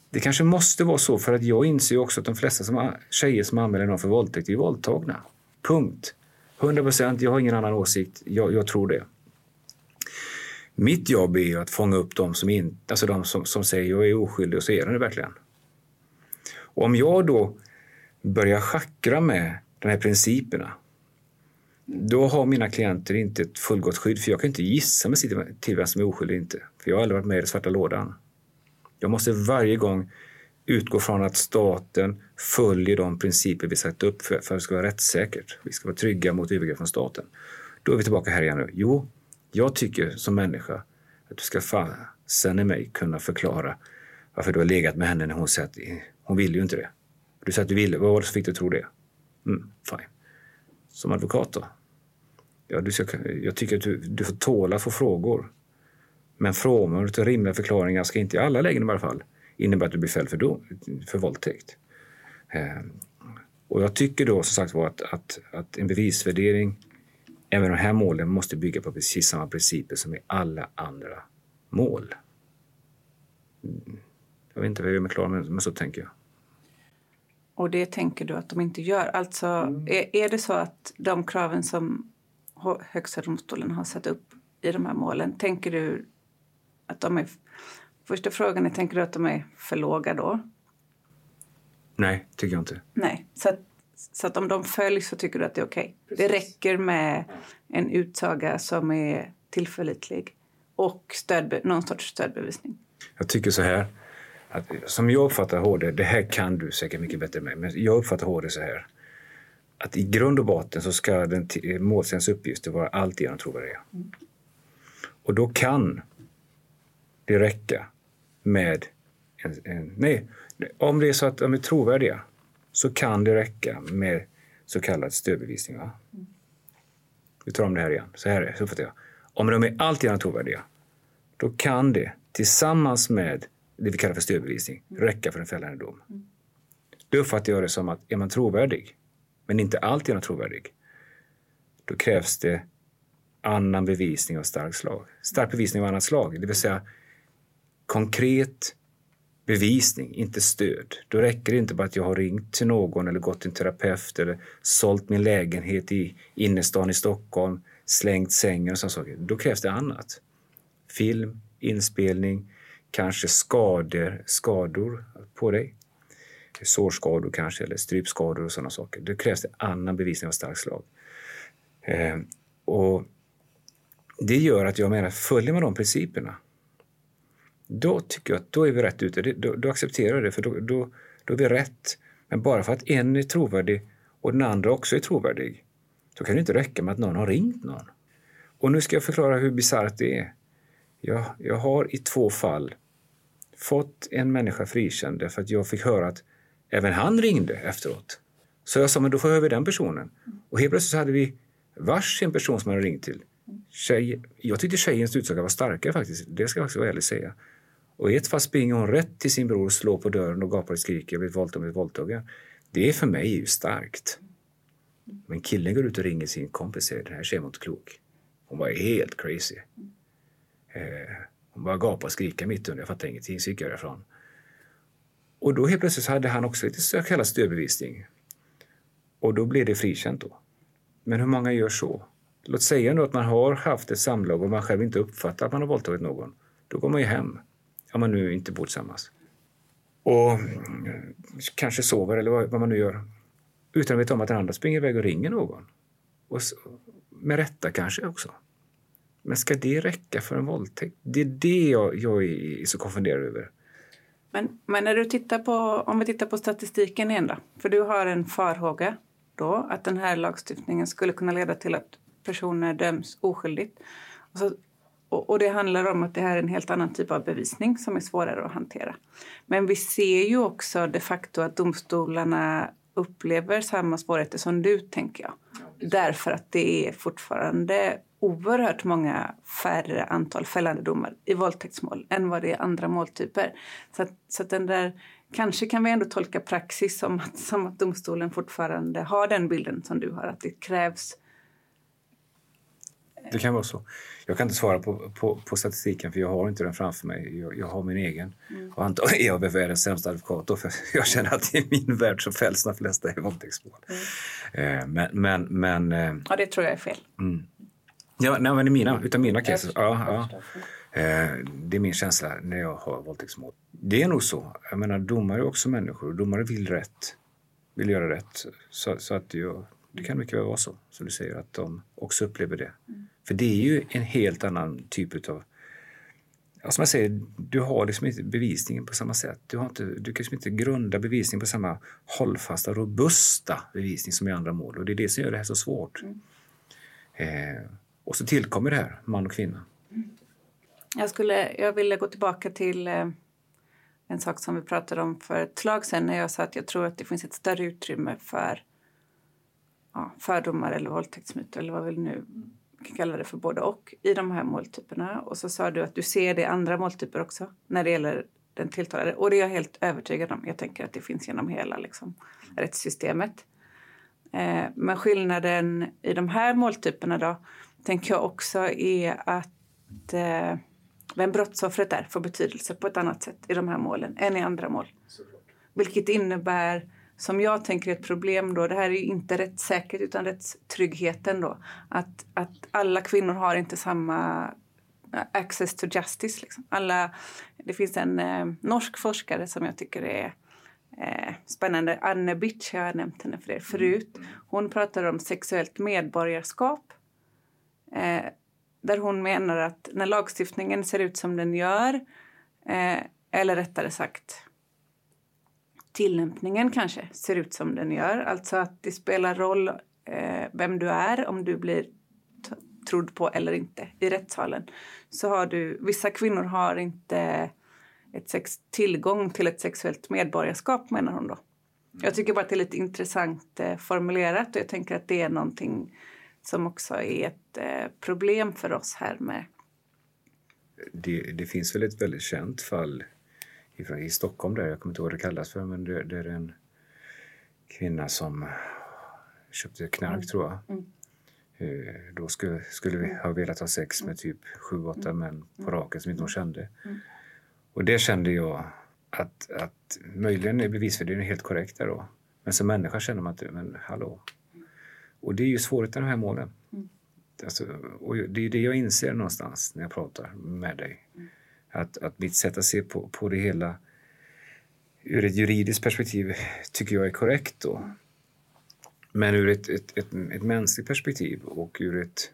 Det kanske måste vara så för att jag inser också att de flesta som, tjejer som anmäler någon för våldtäkt är våldtagna. Punkt. 100 procent. Jag har ingen annan åsikt. Jag, jag, tror det. Mitt jobb är att fånga upp de som, in, alltså de som, som säger jag är oskyldig och så är den det verkligen. Och om jag då börjar schackra med de här principerna då har mina klienter inte ett fullgott skydd för jag kan inte gissa mig till vem som är oskyldig inte. För jag har aldrig varit med i den svarta lådan. Jag måste varje gång utgå från att staten följer de principer vi satt upp för, för att det ska vara rättssäkert. Vi ska vara trygga mot övergrepp från staten. Då är vi tillbaka här igen nu. Jo, jag tycker som människa att du ska fasen i mig kunna förklara varför du har legat med henne när hon säger att hon ville ju inte det. Du säger att du ville. Vad var det som fick dig att tro det? Mm, fine. Som advokat då? Ja, du ska, jag tycker att du, du får tåla att få frågor. Men frånvaron av rimliga förklaringar ska inte i alla lägen i alla fall innebära att du blir fälld för, dom, för våldtäkt. Eh, och jag tycker då som sagt var att, att, att en bevisvärdering även de här målen måste bygga på precis samma principer som i alla andra mål. Mm. Jag vet inte vad jag gör mig klar, men så tänker jag. Och det tänker du att de inte gör? Alltså, mm. är, är det så att de kraven som Högsta domstolen har satt upp i de här målen. Tänker du att de är... Första frågan är, tänker du att de är för låga då? Nej, tycker jag inte. Nej, så att, så att om de följs så tycker du att det är okej? Okay. Det räcker med en utsaga som är tillförlitlig och stödbe, någon sorts stödbevisning? Jag tycker så här, att, som jag uppfattar HD, det här kan du säkert mycket bättre med, men jag uppfattar HD så här att i grund och botten så ska den målsägandens uppgifter vara alltigenom trovärdiga. Mm. Och då kan det räcka med en, en, nej, om det är så att de är trovärdiga så kan det räcka med så kallad stödbevisning. Va? Mm. Vi tar om det här igen. Så här är så jag. Om de är alltigenom trovärdiga då kan det tillsammans med det vi kallar för stödbevisning mm. räcka för en fällande dom. Mm. Då uppfattar jag det som att är man trovärdig men inte alltigenom trovärdig, då krävs det annan bevisning av starkt slag. Stark bevisning av annat slag, det vill säga konkret bevisning, inte stöd. Då räcker det inte bara att jag har ringt till någon eller gått till en terapeut eller sålt min lägenhet i innerstan i Stockholm, slängt sängen och sådana saker. Då krävs det annat. Film, inspelning, kanske skador, skador på dig sårskador kanske eller strypskador och sådana saker. Då krävs det annan bevisning av starkt slag. Eh, och det gör att jag menar, följer man de principerna då tycker jag att då är vi rätt ute. Då, då accepterar jag det, för då, då, då är vi rätt. Men bara för att en är trovärdig och den andra också är trovärdig, så kan det inte räcka med att någon har ringt någon. Och nu ska jag förklara hur bisarrt det är. Jag, jag har i två fall fått en människa frikänd därför att jag fick höra att Även han ringde efteråt. Så jag sa, men då får jag över den personen. Och helt plötsligt så hade vi varsin person som hade ringt till. Tjej, jag tyckte tjejens utsaga var starkare faktiskt. Det ska jag faktiskt vara ärlig säga. Och i ett fall springer hon rätt till sin bror och slår på dörren och gapar och skriker jag blivit våldtagen, blivit våldtagen. Det är för mig ju starkt. Men killen går ut och ringer sin kompis och säger den här tjejen var inte klok. Hon var helt crazy. Eh, hon bara gapade och skrika mitt under. Jag fattade ingenting så gick jag därifrån. Och då helt plötsligt så hade han också lite så kallad stödbevisning. Och då blev det frikänt då. Men hur många gör så? Låt säga nu att man har haft ett samlag och man själv inte uppfattar att man har våldtagit någon. Då går man ju hem. Om man nu inte bor tillsammans. Och kanske sover eller vad, man nu gör. Utan att veta om att den andra springer iväg och ringer någon. Och så, med rätta kanske också. Men ska det räcka för en våldtäkt? Det är det jag, jag är så konfunderad över. Men, men när du tittar på, om vi tittar på statistiken igen då. För du har en farhåga då att den här lagstiftningen skulle kunna leda till att personer döms oskyldigt. Och, så, och, och, det handlar om att det här är en helt annan typ av bevisning som är svårare att hantera. Men vi ser ju också de facto att domstolarna upplever samma svårigheter som du, tänker jag. Därför att det är fortfarande oerhört många färre antal fällande domar i våldtäktsmål än vad det är andra måltyper. Så, att, så att den där, kanske kan vi ändå tolka praxis som att, som att domstolen fortfarande har den bilden som du har, att det krävs det kan vara så. Jag kan inte svara på, på, på statistiken för jag har inte den framför mig. Jag, jag har min egen. Mm. Och antagligen är jag världens sämsta advokat då, för jag känner att i min värld så fälls de flesta i våldtäktsmål. Mm. Eh, men, men, men... Eh, ja, det tror jag är fel. Mm. Ja, nej, men i mina, utan mina cases. Ja, ja. Eh, det är min känsla när jag har våldtäktsmål. Det är nog så. Jag menar, domare är också människor. Domare vill rätt. Vill göra rätt. Så, så att jag, det kan mycket väl vara så, som du säger, att de också upplever det. Mm. För det är ju en helt annan typ av... Ja, som jag säger, du har liksom inte bevisningen på samma sätt. Du, har inte, du kan liksom inte grunda bevisningen på samma hållfasta, robusta bevisning som i andra mål. Och det är det som gör det här så svårt. Mm. Eh, och så tillkommer det här, man och kvinna. Jag, skulle, jag ville gå tillbaka till eh, en sak som vi pratade om för ett slag sedan när jag sa att jag tror att det finns ett större utrymme för ja, fördomar eller våldtäktsmyter eller vad vi nu kan kalla det för både och i de här måltyperna. Och så sa du att du ser det i andra måltyper också när det gäller den tilltalade. Och det är jag helt övertygad om. Jag tänker att det finns genom hela liksom, rättssystemet. Eh, men skillnaden i de här måltyperna då tänker jag också är att eh, vem brottsoffret är får betydelse på ett annat sätt i de här målen än i andra mål. Såklart. Vilket innebär, som jag tänker ett problem då, det här är ju inte rättssäkert utan rättstryggheten då, att, att alla kvinnor har inte samma eh, access to justice. Liksom. Alla, det finns en eh, norsk forskare som jag tycker är eh, spännande. Anne Bitch, jag har nämnt henne för er förut. Mm. Hon pratar om sexuellt medborgarskap Eh, där hon menar att när lagstiftningen ser ut som den gör, eh, eller rättare sagt tillämpningen kanske ser ut som den gör, alltså att det spelar roll eh, vem du är, om du blir trodd på eller inte i rättssalen. Så har du, vissa kvinnor har inte ett sex, tillgång till ett sexuellt medborgarskap menar hon då. Jag tycker bara att det är lite intressant eh, formulerat och jag tänker att det är någonting som också är ett eh, problem för oss här med. Det, det, finns väl ett väldigt känt fall ifrån, i Stockholm där, jag kommer inte ihåg vad det kallas för, men det, det är en kvinna som köpte knark mm. tror jag. Mm. Eh, då skulle, skulle vi ha velat ha sex med typ sju, åtta mm. män på mm. raken som inte hon kände. Mm. Och det kände jag att, att möjligen är bevisvärderingen helt korrekt där då. Men som människa känner man att, men hallå, och det är ju svårigheten med de här målen. Mm. Alltså, och det är det jag inser någonstans när jag pratar med dig. Mm. Att, att mitt sätt att se på, på det hela ur ett juridiskt perspektiv tycker jag är korrekt då. Men ur ett, ett, ett, ett mänskligt perspektiv och ur ett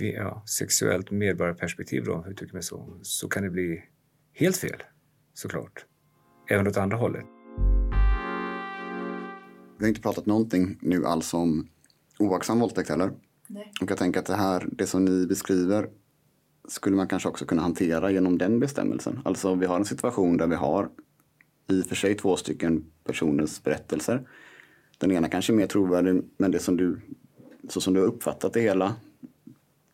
ja, sexuellt medborgarperspektiv då, uttrycker mig så, så kan det bli helt fel såklart. Även åt andra hållet. Vi har inte pratat någonting nu alls om oaktsam våldtäkt heller. Nej. Och jag tänker att det här, det som ni beskriver skulle man kanske också kunna hantera genom den bestämmelsen. Alltså vi har en situation där vi har i och för sig två stycken personers berättelser. Den ena kanske är mer trovärdig, men det som du, så som du har uppfattat det hela,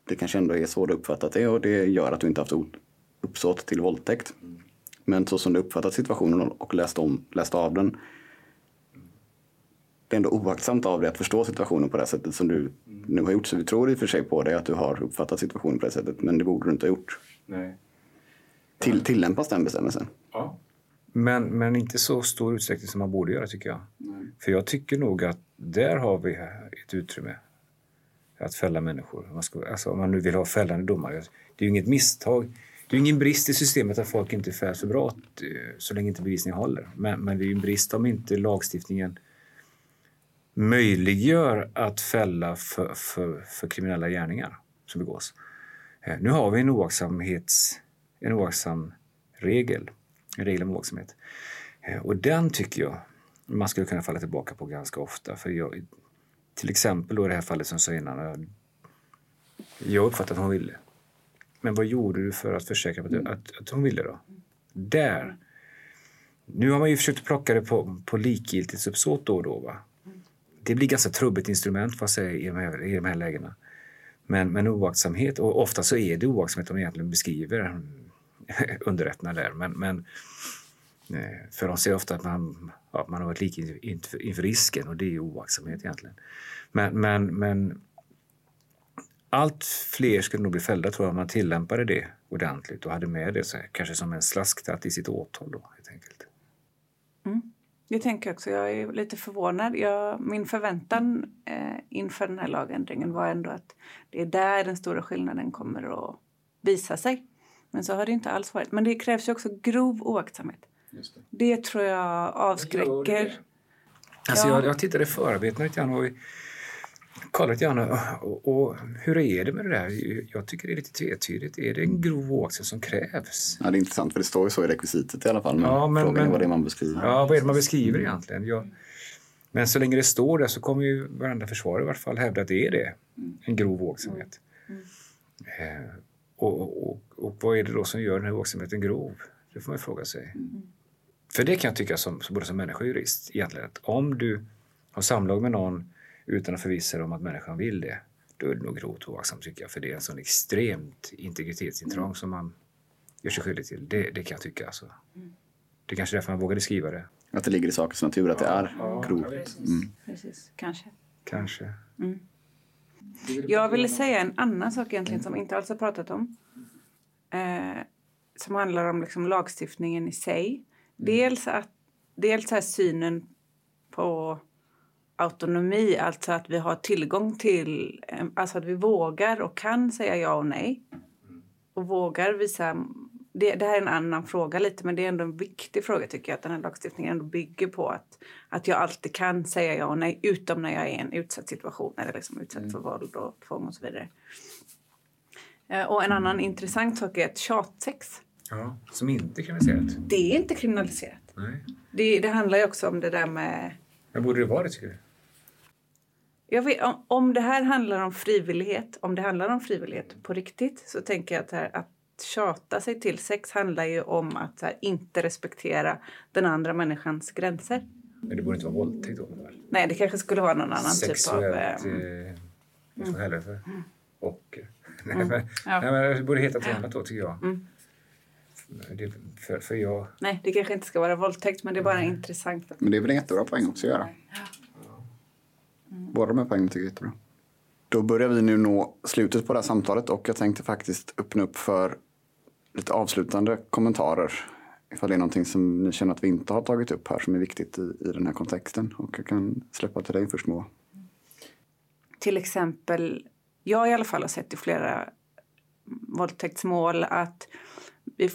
det kanske ändå är så du har uppfattat det och det gör att du inte haft uppsåt till våldtäkt. Men så som du uppfattat situationen och läst, om, läst av den, det är ändå oaktsamt av dig att förstå situationen på det sättet som du nu har gjort. Så vi tror i och för sig på dig att du har uppfattat situationen på det sättet, men det borde du inte ha gjort. Nej. Till, tillämpas den bestämmelsen? Ja. Men, men inte så stor utsträckning som man borde göra tycker jag. Nej. För jag tycker nog att där har vi ett utrymme att fälla människor. Man ska, alltså, om man nu vill ha fällande domar. Det är ju inget misstag. Det är ingen brist i systemet att folk inte fälls för brott eh, så länge inte bevisningen håller. Men, men det är ju en brist om inte lagstiftningen möjliggör att fälla för, för, för kriminella gärningar som begås. Eh, nu har vi en oaktsamhets en oaktsam regel, en regel om oaktsamhet. Eh, och den tycker jag man skulle kunna falla tillbaka på ganska ofta. För jag, till exempel då i det här fallet som jag sa innan. Jag, jag uppfattade att hon ville. Men vad gjorde du för att försäkra att, att, att hon ville då? Där. Nu har man ju försökt plocka det på, på likgiltighetsuppsåt då och då. Va? Det blir ganska trubbigt instrument får jag i de här, i de här lägena. Men, men oaktsamhet, och ofta så är det oaktsamhet de egentligen beskriver underrätterna där. Men, men, eh, för de ser ofta att man, ja, man har varit lik inför risken och det är oaktsamhet egentligen. Men, men, men allt fler skulle nog bli fällda tror jag om man tillämpade det ordentligt och hade med det så, kanske som en slasktratt i sitt åtal då helt enkelt. Mm. Det tänker jag också. Jag är lite förvånad. Jag, min förväntan eh, inför den här lagändringen var ändå att det är där den stora skillnaden kommer att visa sig. Men så har det inte alls varit. Men det krävs ju också grov oaktsamhet. Det. det. tror jag avskräcker. Alltså ja. jag, jag tittade i förarbetena lite grann och kollade gärna och, och, hur är det med det där? Jag tycker det är lite tvetydigt. Är det en grov oaktsamhet som krävs? Ja, det är intressant för det står ju så i rekvisitet i alla fall. Men, ja, men frågan är vad det är man beskriver. Ja, vad är det man beskriver egentligen? Jag, men så länge det står där så kommer ju varenda försvarare i vart fall hävda att det är det. En grov oaktsamhet. Mm. Eh, och, och, och, vad är det då som gör den här oaktsamheten grov? Det får man fråga sig. Mm. För det kan jag tycka som, både som människa och jurist egentligen att om du har samlag med någon utan att förvissa dig om att människan vill det, då är det nog grovt oaktsamt tycker jag. För det är en sån extremt integritetsintrång mm. som man gör sig skyldig till. Det, det kan jag tycka. Alltså. Mm. Det är kanske därför man vågade skriva det. Att det ligger i sakens natur att det är ja, grovt. Mm. Precis, kanske. Kanske. Mm. Jag ville säga en annan sak egentligen som inte alls har pratat om. Eh, som handlar om liksom lagstiftningen i sig. Mm. Dels, att, dels här synen på autonomi, alltså att vi har tillgång till, eh, alltså att vi vågar och kan säga ja och nej. Och vågar visa, det, det här är en annan fråga lite men det är ändå en viktig fråga tycker jag att den här lagstiftningen ändå bygger på att, att jag alltid kan säga ja och nej utom när jag är i en utsatt situation eller liksom utsatt mm. för våld och tvång och så vidare. Eh, och en annan intressant sak är att tjatsex Ja, som inte är kriminaliserat. Det är inte kriminaliserat. Nej. Det, det handlar ju också om det där med... Men borde det vara det tycker du? Jag vet, om, om det här handlar om frivillighet, om det handlar om frivillighet på riktigt så tänker jag att, här, att tjata sig till sex handlar ju om att här, inte respektera den andra människans gränser. Men det borde inte vara våldtäkt då? Nej, det kanske skulle vara någon annan Sexuellt, typ av... Eh, vad mm. helvete. Mm. Och... Nej, mm. men, ja. nej, men det borde heta något annat då tycker jag. Mm. Det, för, för jag... Nej, det kanske inte ska vara våldtäkt men det är bara intressant. Men det är väl en jättebra poäng också att göra. Ja. Mm. Båda de här poängen tycker jag är jättebra. Då börjar vi nu nå slutet på det här samtalet och jag tänkte faktiskt öppna upp för lite avslutande kommentarer. Ifall det är någonting som ni känner att vi inte har tagit upp här som är viktigt i, i den här kontexten. Och jag kan släppa till dig först Moa. Till exempel, jag i alla fall har sett i flera våldtäktsmål att vi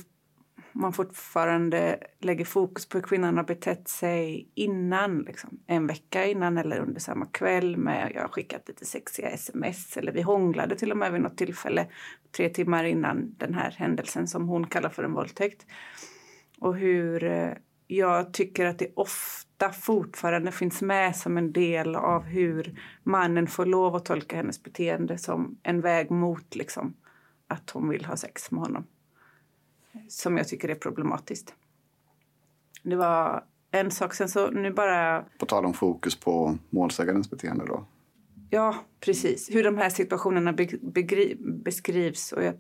man fortfarande lägger fokus på hur kvinnan har betett sig innan, liksom, en vecka innan eller under samma kväll med jag har skickat lite sexiga sms eller vi hånglade till och med vid något tillfälle tre timmar innan den här händelsen som hon kallar för en våldtäkt. Och hur eh, jag tycker att det ofta fortfarande finns med som en del av hur mannen får lov att tolka hennes beteende som en väg mot liksom, att hon vill ha sex med honom som jag tycker är problematiskt. Det var en sak. Sen så nu bara... På tal om fokus på målsägandens beteende då? Ja, precis. Hur de här situationerna beskrivs. Och jag,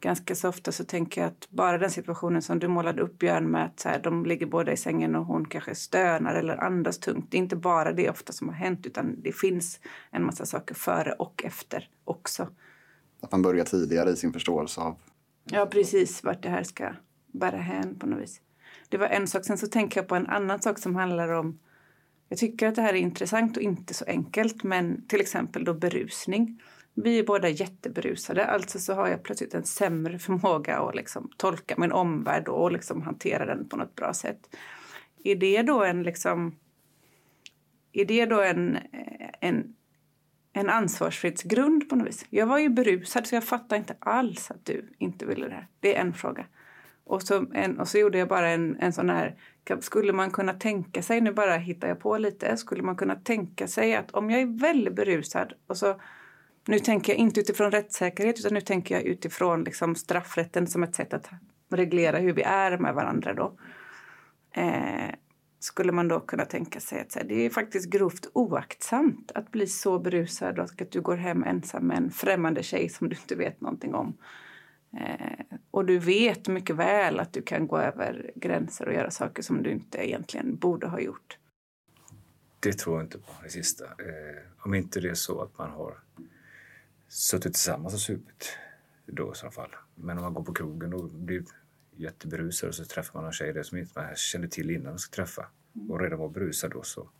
ganska så ofta så tänker jag att bara den situationen som du målade upp Björn med att så här, de ligger båda i sängen och hon kanske stönar eller andas tungt. Det är inte bara det ofta som har hänt utan det finns en massa saker före och efter också. Att man börjar tidigare i sin förståelse av... Ja, precis vart det här ska bära hän på något vis. Det var en sak. Sen så tänker jag på en annan sak som handlar om jag tycker att det här är intressant och inte så enkelt, men till exempel då berusning. Vi är båda jätteberusade, alltså så har jag plötsligt en sämre förmåga att liksom tolka min omvärld och liksom hantera den på något bra sätt. Är det då en liksom... Är det då en, en, en ansvarsfrihetsgrund på något vis? Jag var ju berusad så jag fattar inte alls att du inte ville det här. Det är en fråga. Och så, en, och så gjorde jag bara en, en sån här... Skulle man kunna tänka sig, nu bara hittar jag på lite, skulle man kunna tänka sig att om jag är väldigt berusad och så nu tänker jag inte utifrån rättssäkerhet utan nu tänker jag utifrån liksom straffrätten som ett sätt att reglera hur vi är med varandra. Då. Eh, skulle man då kunna tänka sig att det är faktiskt grovt oaktsamt att bli så berusad och att du går hem ensam med en främmande tjej som du inte vet någonting om. Eh, och du vet mycket väl att du kan gå över gränser och göra saker som du inte egentligen borde ha gjort. Det tror jag inte på, det sista. Eh, om inte det är så att man har suttit tillsammans och supit då i så fall. Men om man går på krogen och blir jätteberusad och så träffar man en tjej där som inte man kände till innan man ska träffa och redan var berusad då så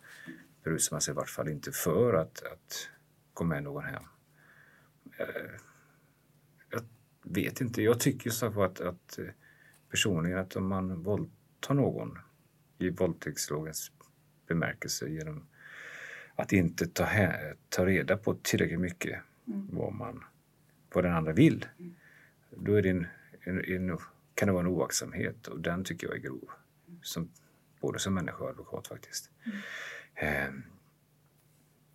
berusar man sig i vart fall inte för att, att gå med någon hem. Eh, jag vet inte. Jag tycker så att, att personligen att om man våldtar någon i våldtäktslagens bemärkelse genom att inte ta, ta reda på tillräckligt mycket mm. vad, man, vad den andra vill. Mm. Då är det en, en, en, kan det vara en oaktsamhet och den tycker jag är grov. Som, både som människa och advokat faktiskt. Eh,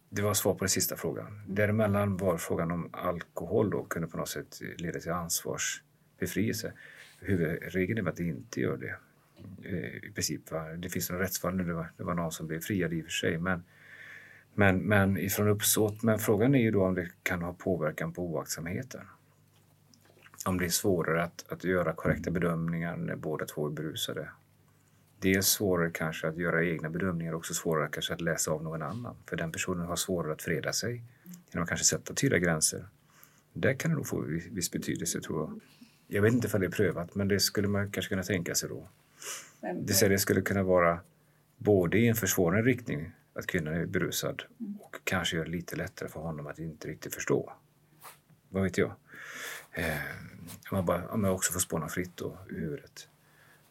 det var svar på den sista frågan. Däremellan var frågan om alkohol då kunde på något sätt leda till ansvarsbefrielse. Huvudregeln är att det inte gör det. Eh, I princip. Va? Det finns några rättsfall nu, det var, det var någon som blev friad i och för sig. Men men, men ifrån uppsåt. Men frågan är ju då om det kan ha påverkan på oaktsamheten. Om det är svårare att, att göra korrekta bedömningar när båda två är berusade. Dels svårare kanske att göra egna bedömningar, också svårare kanske att läsa av någon annan. För den personen har svårare att freda sig genom att kanske sätta tydliga gränser. Där kan det nog få viss betydelse tror jag. Jag vet inte om det är prövat, men det skulle man kanske kunna tänka sig då. Det skulle kunna vara både i en försvårande riktning att kvinnan är berusad och kanske gör det lite lättare för honom att inte riktigt förstå. Vad vet jag? Eh, om, bara, om jag också får spåna fritt då, i huvudet.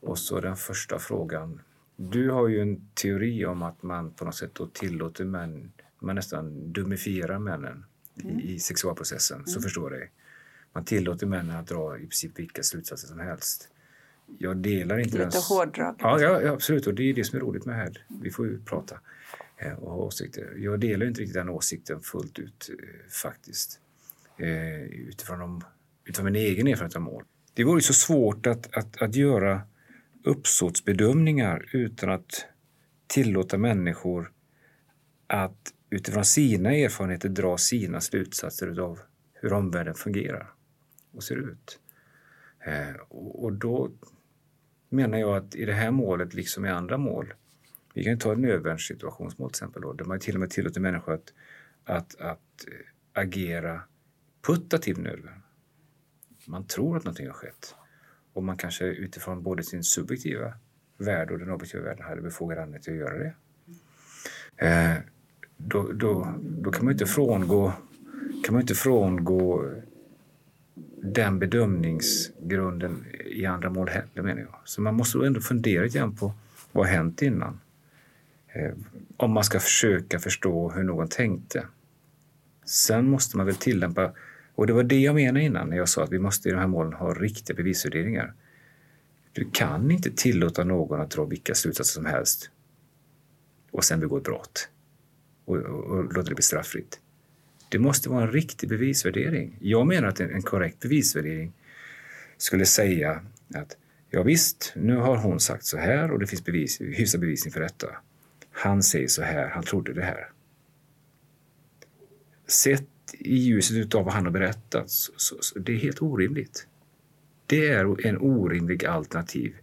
Och så den första frågan. Du har ju en teori om att man på något sätt då tillåter män, man nästan dumifierar männen mm. i, i, sexualprocessen, mm. så förstår jag det. Man tillåter männen att dra i princip vilka slutsatser som helst. Jag delar inte Lite den... hårdraget. Ja, ja, absolut. Och det är det som är roligt med här. Vi får ju prata. Eh, och ha åsikter. Jag delar inte riktigt den åsikten fullt ut eh, faktiskt. Utifrån, de, utifrån min egen erfarenhet av mål. Det vore så svårt att, att, att göra uppsåtsbedömningar utan att tillåta människor att utifrån sina erfarenheter dra sina slutsatser av hur omvärlden fungerar och ser ut. Eh, och då menar jag att i det här målet, liksom i andra mål, vi kan ta ett nödvärnssituationsmål till exempel, då, där man till och med tillåter människor att, att, att eh, agera putativ nödvärn. Man tror att någonting har skett och man kanske utifrån både sin subjektiva värld och den objektiva världen hade befogad anledning till att göra det. Eh, då, då, då kan man inte frångå, kan man inte frångå den bedömningsgrunden i andra mål heller menar jag. Så man måste ändå fundera igen på vad har hänt innan? Eh, om man ska försöka förstå hur någon tänkte. Sen måste man väl tillämpa, och det var det jag menade innan när jag sa att vi måste i de här målen ha riktiga bevisvärderingar. Du kan inte tillåta någon att dra vilka slutsatser som helst och sen begå ett brott och, och, och låta det bli straffritt. Det måste vara en riktig bevisvärdering. Jag menar att en, en korrekt bevisvärdering skulle säga att Ja, visst, nu har hon sagt så här och det finns bevis, hyfsad bevisning för detta. Han säger så här, han trodde det här. Sett i ljuset av vad han har berättat, så, så, så det är helt orimligt. Det är en orimlig alternativ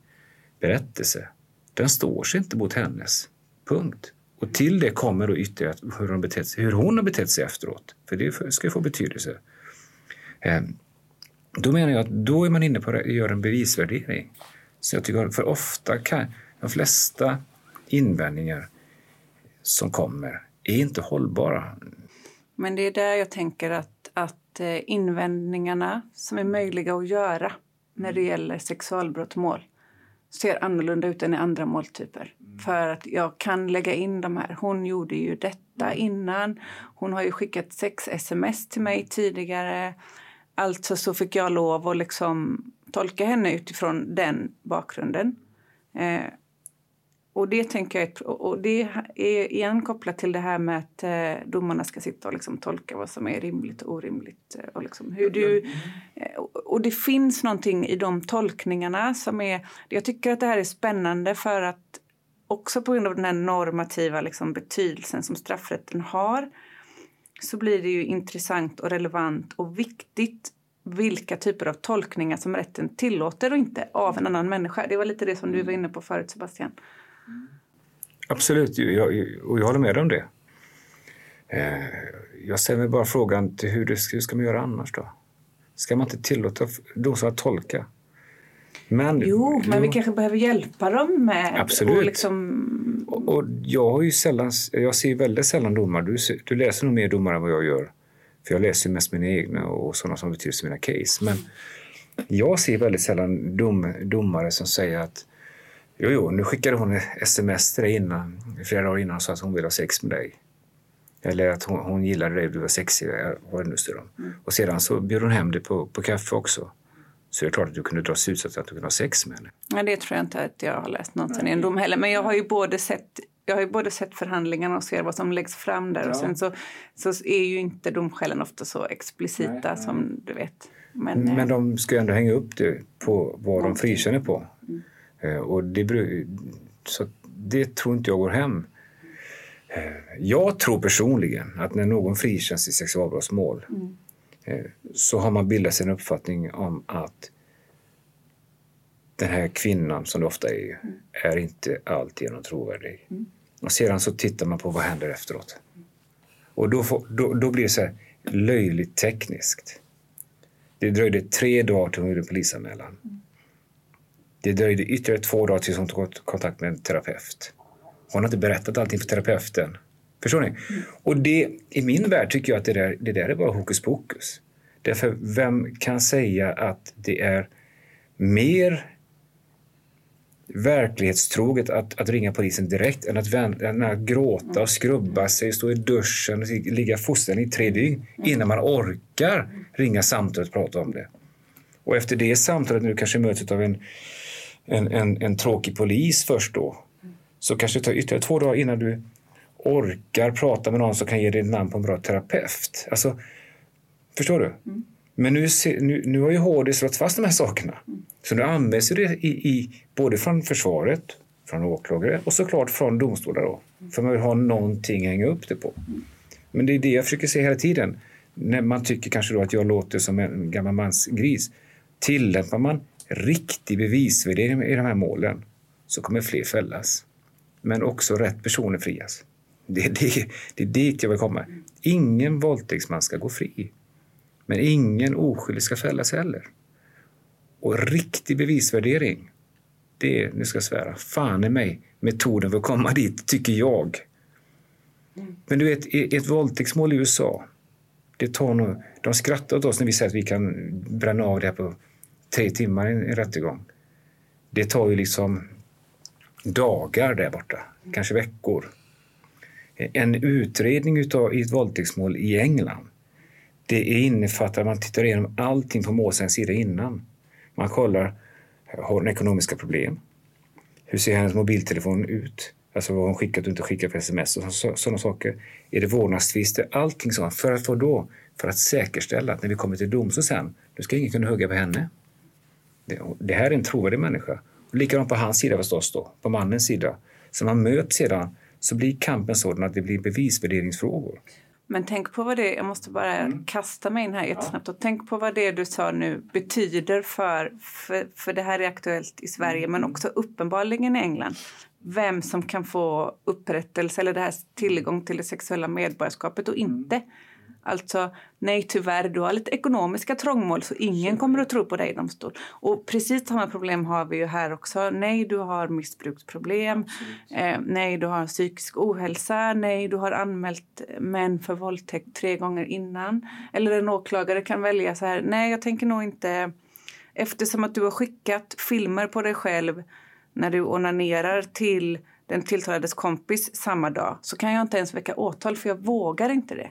berättelse. Den står sig inte mot hennes. Punkt. Och till det kommer då ytterligare hur hon, betett sig, hur hon har betett sig efteråt. För det ska ju få betydelse. Ehm, då menar jag att då är man inne på att göra en bevisvärdering. Så jag tycker för ofta kan de flesta invändningar som kommer är inte hållbara. Men det är där jag tänker att, att eh, invändningarna som är möjliga att göra när det gäller sexualbrottmål ser annorlunda ut än i andra måltyper. Mm. För att jag kan lägga in de här. Hon gjorde ju detta mm. innan. Hon har ju skickat sex sms till mig tidigare. Alltså så fick jag lov att liksom tolka henne utifrån den bakgrunden. Eh, och det tänker jag, och det är igen kopplat till det här med att eh, domarna ska sitta och liksom tolka vad som är rimligt och orimligt. Eh, och, liksom hur du, eh, och det finns någonting i de tolkningarna som är... Jag tycker att det här är spännande för att också på grund av den här normativa liksom, betydelsen som straffrätten har så blir det ju intressant och relevant och viktigt vilka typer av tolkningar som rätten tillåter och inte av en annan människa. Det var lite det som du var inne på förut, Sebastian. Absolut, jag, och jag håller med om det. Eh, jag ställer mig bara frågan till hur, det, hur ska man göra annars då? Ska man inte tillåta domstolarna att tolka? Men, jo, men vi kanske behöver hjälpa dem med... Absolut. Och, liksom... och, och jag, har ju sällan, jag ser väldigt sällan domar. Du, du läser nog mer domar än vad jag gör. För jag läser mest mina egna och sådana som betyder mina case. Men jag ser väldigt sällan dom, domare som säger att Jo, jo, nu skickade hon sms till dig innan, flera dagar innan och sa att hon vill ha sex med dig. Eller att hon, hon gillade dig, du var sexig, vad det nu står om. Mm. Och sedan så bjöd hon hem dig på, på kaffe också. Så det är klart att du kunde dra slutsatsen att du kunde ha sex med henne. Ja, det tror jag inte att jag har läst någonsin i en dom heller. Men jag har ju både sett jag har ju både sett förhandlingarna och ser vad som läggs fram där. Ja. Och sen så, så är ju inte domskälen ofta så explicita nej, nej. som du vet. Men, Men de ska ju ändå hänga upp det på vad de frikänner på. Mm. Eh, och det, så det tror inte jag går hem. Eh, jag tror personligen att när någon frikänns i sexualbrottsmål mm. Eh, så har man bildat sig en uppfattning om att den här kvinnan, som det ofta är, mm. är inte alltigenom trovärdig. Mm. Och sedan så tittar man på vad händer efteråt. Och då, får, då, då blir det så här löjligt tekniskt. Det dröjde tre dagar till hon gjorde polisanmälan. Mm. Det dröjde ytterligare två dagar tills hon tog kontakt med en terapeut. Hon har inte berättat allting för terapeuten. Förstår ni? Mm. Och det, i min värld tycker jag att det där, det där är bara hokus pokus. Därför vem kan säga att det är mer verklighetstroget att, att ringa polisen direkt än att, vänta, än att gråta och skrubba sig, stå i duschen och ligga fosterställning i tre dygn innan man orkar ringa samtalet och prata om det. Och efter det samtalet, när du kanske möts av en en, en, en tråkig polis först då. Så kanske det tar ytterligare två dagar innan du orkar prata med någon som kan ge dig namn på en bra terapeut. Alltså, förstår du? Mm. Men nu, nu, nu har ju HD slått fast de här sakerna. Mm. Så nu används det i, i, både från försvaret, från åklagare och såklart från domstolar. Då, mm. För man vill ha någonting att hänga upp det på. Men det är det jag försöker säga hela tiden. När man tycker kanske då att jag låter som en gammal mansgris. Tillämpar man riktig bevisvärdering i de här målen så kommer fler fällas. Men också rätt personer frias. Det är, det, det är dit jag vill komma. Ingen våldtäktsman ska gå fri. Men ingen oskyldig ska fällas heller. Och riktig bevisvärdering, det är, nu ska jag svära, fan i mig metoden för att komma dit, tycker jag. Men du vet, ett våldtäktsmål i USA, det tar nog, de skrattar åt oss när vi säger att vi kan bränna av det här på tre timmar i en rättegång. Det tar ju liksom dagar där borta, kanske veckor. En utredning utav, i ett våldtäktsmål i England det innefattar att man tittar igenom allting på målsägandens sida innan. Man kollar, har hon ekonomiska problem? Hur ser hennes mobiltelefon ut? Alltså vad hon skickat och inte skickat för sms och sådana saker. Är det vårdnadstvister? Allting sånt. För att få då? För att säkerställa att när vi kommer till domstol sen, då ska ingen kunna hugga på henne. Det, det här är en trovärdig människa. Och likadant på hans sida förstås då, på mannens sida. Så man möts sedan så blir kampen sådan att det blir bevisvärderingsfrågor. Men tänk på vad det, jag måste bara mm. kasta mig in här jättesnabbt. Och tänk på vad det du sa nu betyder för, för, för det här är aktuellt i Sverige mm. men också uppenbarligen i England. Vem som kan få upprättelse eller det här tillgång till det sexuella medborgarskapet och inte. Alltså, nej tyvärr, du har lite ekonomiska trångmål så ingen kommer att tro på dig i domstol. Och precis samma problem har vi ju här också. Nej, du har missbruksproblem. Eh, nej, du har psykisk ohälsa. Nej, du har anmält män för våldtäkt tre gånger innan. Eller en åklagare kan välja så här, nej jag tänker nog inte... Eftersom att du har skickat filmer på dig själv när du onanerar till den tilltalades kompis samma dag så kan jag inte ens väcka åtal för jag vågar inte det.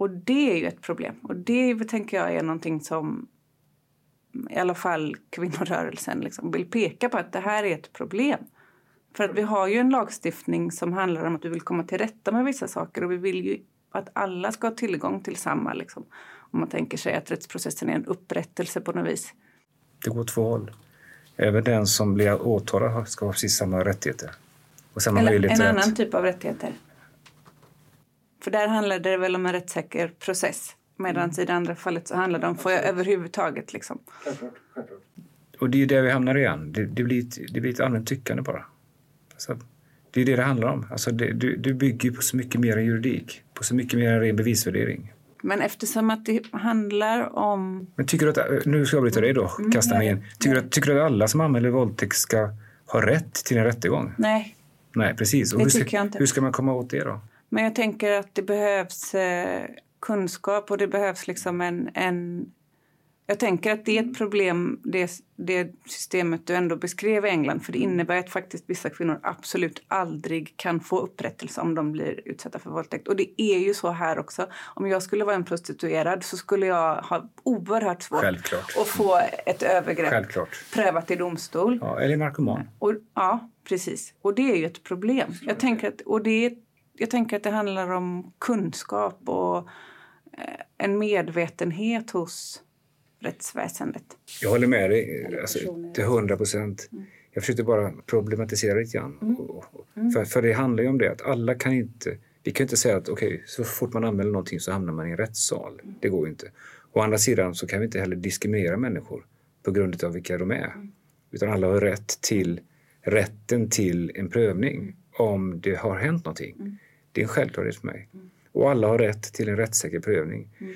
Och det är ju ett problem. Och det tänker jag är någonting som i alla fall kvinnorörelsen liksom vill peka på att det här är ett problem. För att vi har ju en lagstiftning som handlar om att vi vill komma till rätta med vissa saker och vi vill ju att alla ska ha tillgång till samma. Liksom. Om man tänker sig att rättsprocessen är en upprättelse på något vis. Det går två håll. Även den som blir åtalad ska ha precis samma rättigheter. Och samma Eller en annan typ av rättigheter. För där handlar det väl om en rättssäker process. Medan mm. i det andra fallet så handlar det om, får jag överhuvudtaget liksom. Och det är ju där vi hamnar igen. Det, det, blir, ett, det blir ett allmänt tyckande bara. Alltså, det är det det handlar om. Alltså det, du, du bygger på så mycket mer än juridik. På så mycket mer än ren bevisvärdering. Men eftersom att det handlar om... Men tycker du att, nu ska jag bryta dig då, mm. kasta mig in. Tycker, du, tycker du att alla som anmäler våldtäkt ska ha rätt till en rättegång? Nej. Nej, precis. Och det hur, tycker jag inte. Hur ska man komma åt det då? Men jag tänker att det behövs eh, kunskap och det behövs liksom en, en... Jag tänker att det är ett problem, det, det systemet du ändå beskrev i England. För det innebär att faktiskt vissa kvinnor absolut aldrig kan få upprättelse om de blir utsatta för våldtäkt. Och det är ju så här också. Om jag skulle vara en prostituerad så skulle jag ha oerhört svårt Självklart. att få ett övergrepp Självklart. prövat i domstol. Ja, eller narkoman. Och, ja, precis. Och det är ju ett problem. Jag tänker att, och det är jag tänker att det handlar om kunskap och eh, en medvetenhet hos rättsväsendet. Jag håller med dig alltså, till hundra procent. Mm. Jag försökte bara problematisera lite grann. Mm. Mm. För, för det handlar ju om det att alla kan inte... Vi kan inte säga att okej, okay, så fort man anmäler någonting så hamnar man i en rättssal. Mm. Det går ju inte. Å andra sidan så kan vi inte heller diskriminera människor på grund av vilka de är. Mm. Utan alla har rätt till rätten till en prövning om det har hänt någonting. Det är en självklarhet för mig. Mm. Och alla har rätt till en rättssäker prövning. Mm.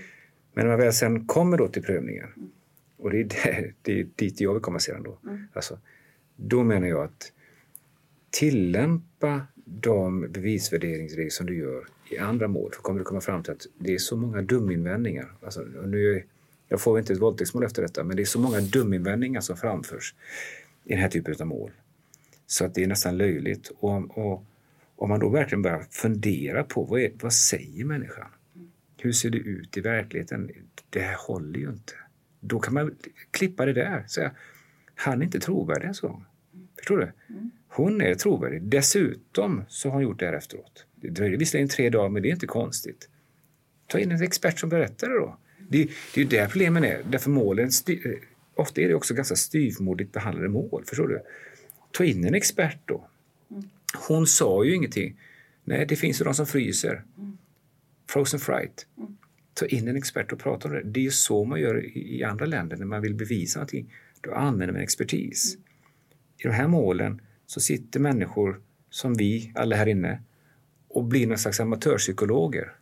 Men när man väl sen kommer då till prövningen, och det är, där, det är dit jag vill komma sedan då. Mm. Alltså, då menar jag att tillämpa de bevisvärderingsregler som du gör i andra mål, För kommer du komma fram till att det är så många duminvändningar. Alltså, nu är, jag får inte ett våldtäktsmål efter detta, men det är så många duminvändningar som framförs i den här typen av mål. Så att det är nästan löjligt. Och, och om man då verkligen börjar fundera på vad, är, vad säger människan? Hur ser det ut i verkligheten? Det här håller ju inte. Då kan man klippa det där. Säga, han är inte trovärdig ens gång. Förstår du? Hon är trovärdig. Dessutom så har hon gjort det här efteråt. Det dröjde visserligen tre dagar, men det är inte konstigt. Ta in en expert som berättar det då. Det, det är ju där problemen är. Därför målen, ofta är det också ganska styvmodigt behandlade mål. Förstår du? Ta in en expert då. Hon sa ju ingenting. Nej, det finns ju de som fryser. Frozen fright. Ta in en expert och prata om det. Det är så man gör i andra länder när man vill bevisa någonting. Då använder man expertis. I de här målen så sitter människor som vi, alla här inne, och blir någon slags amatörpsykologer.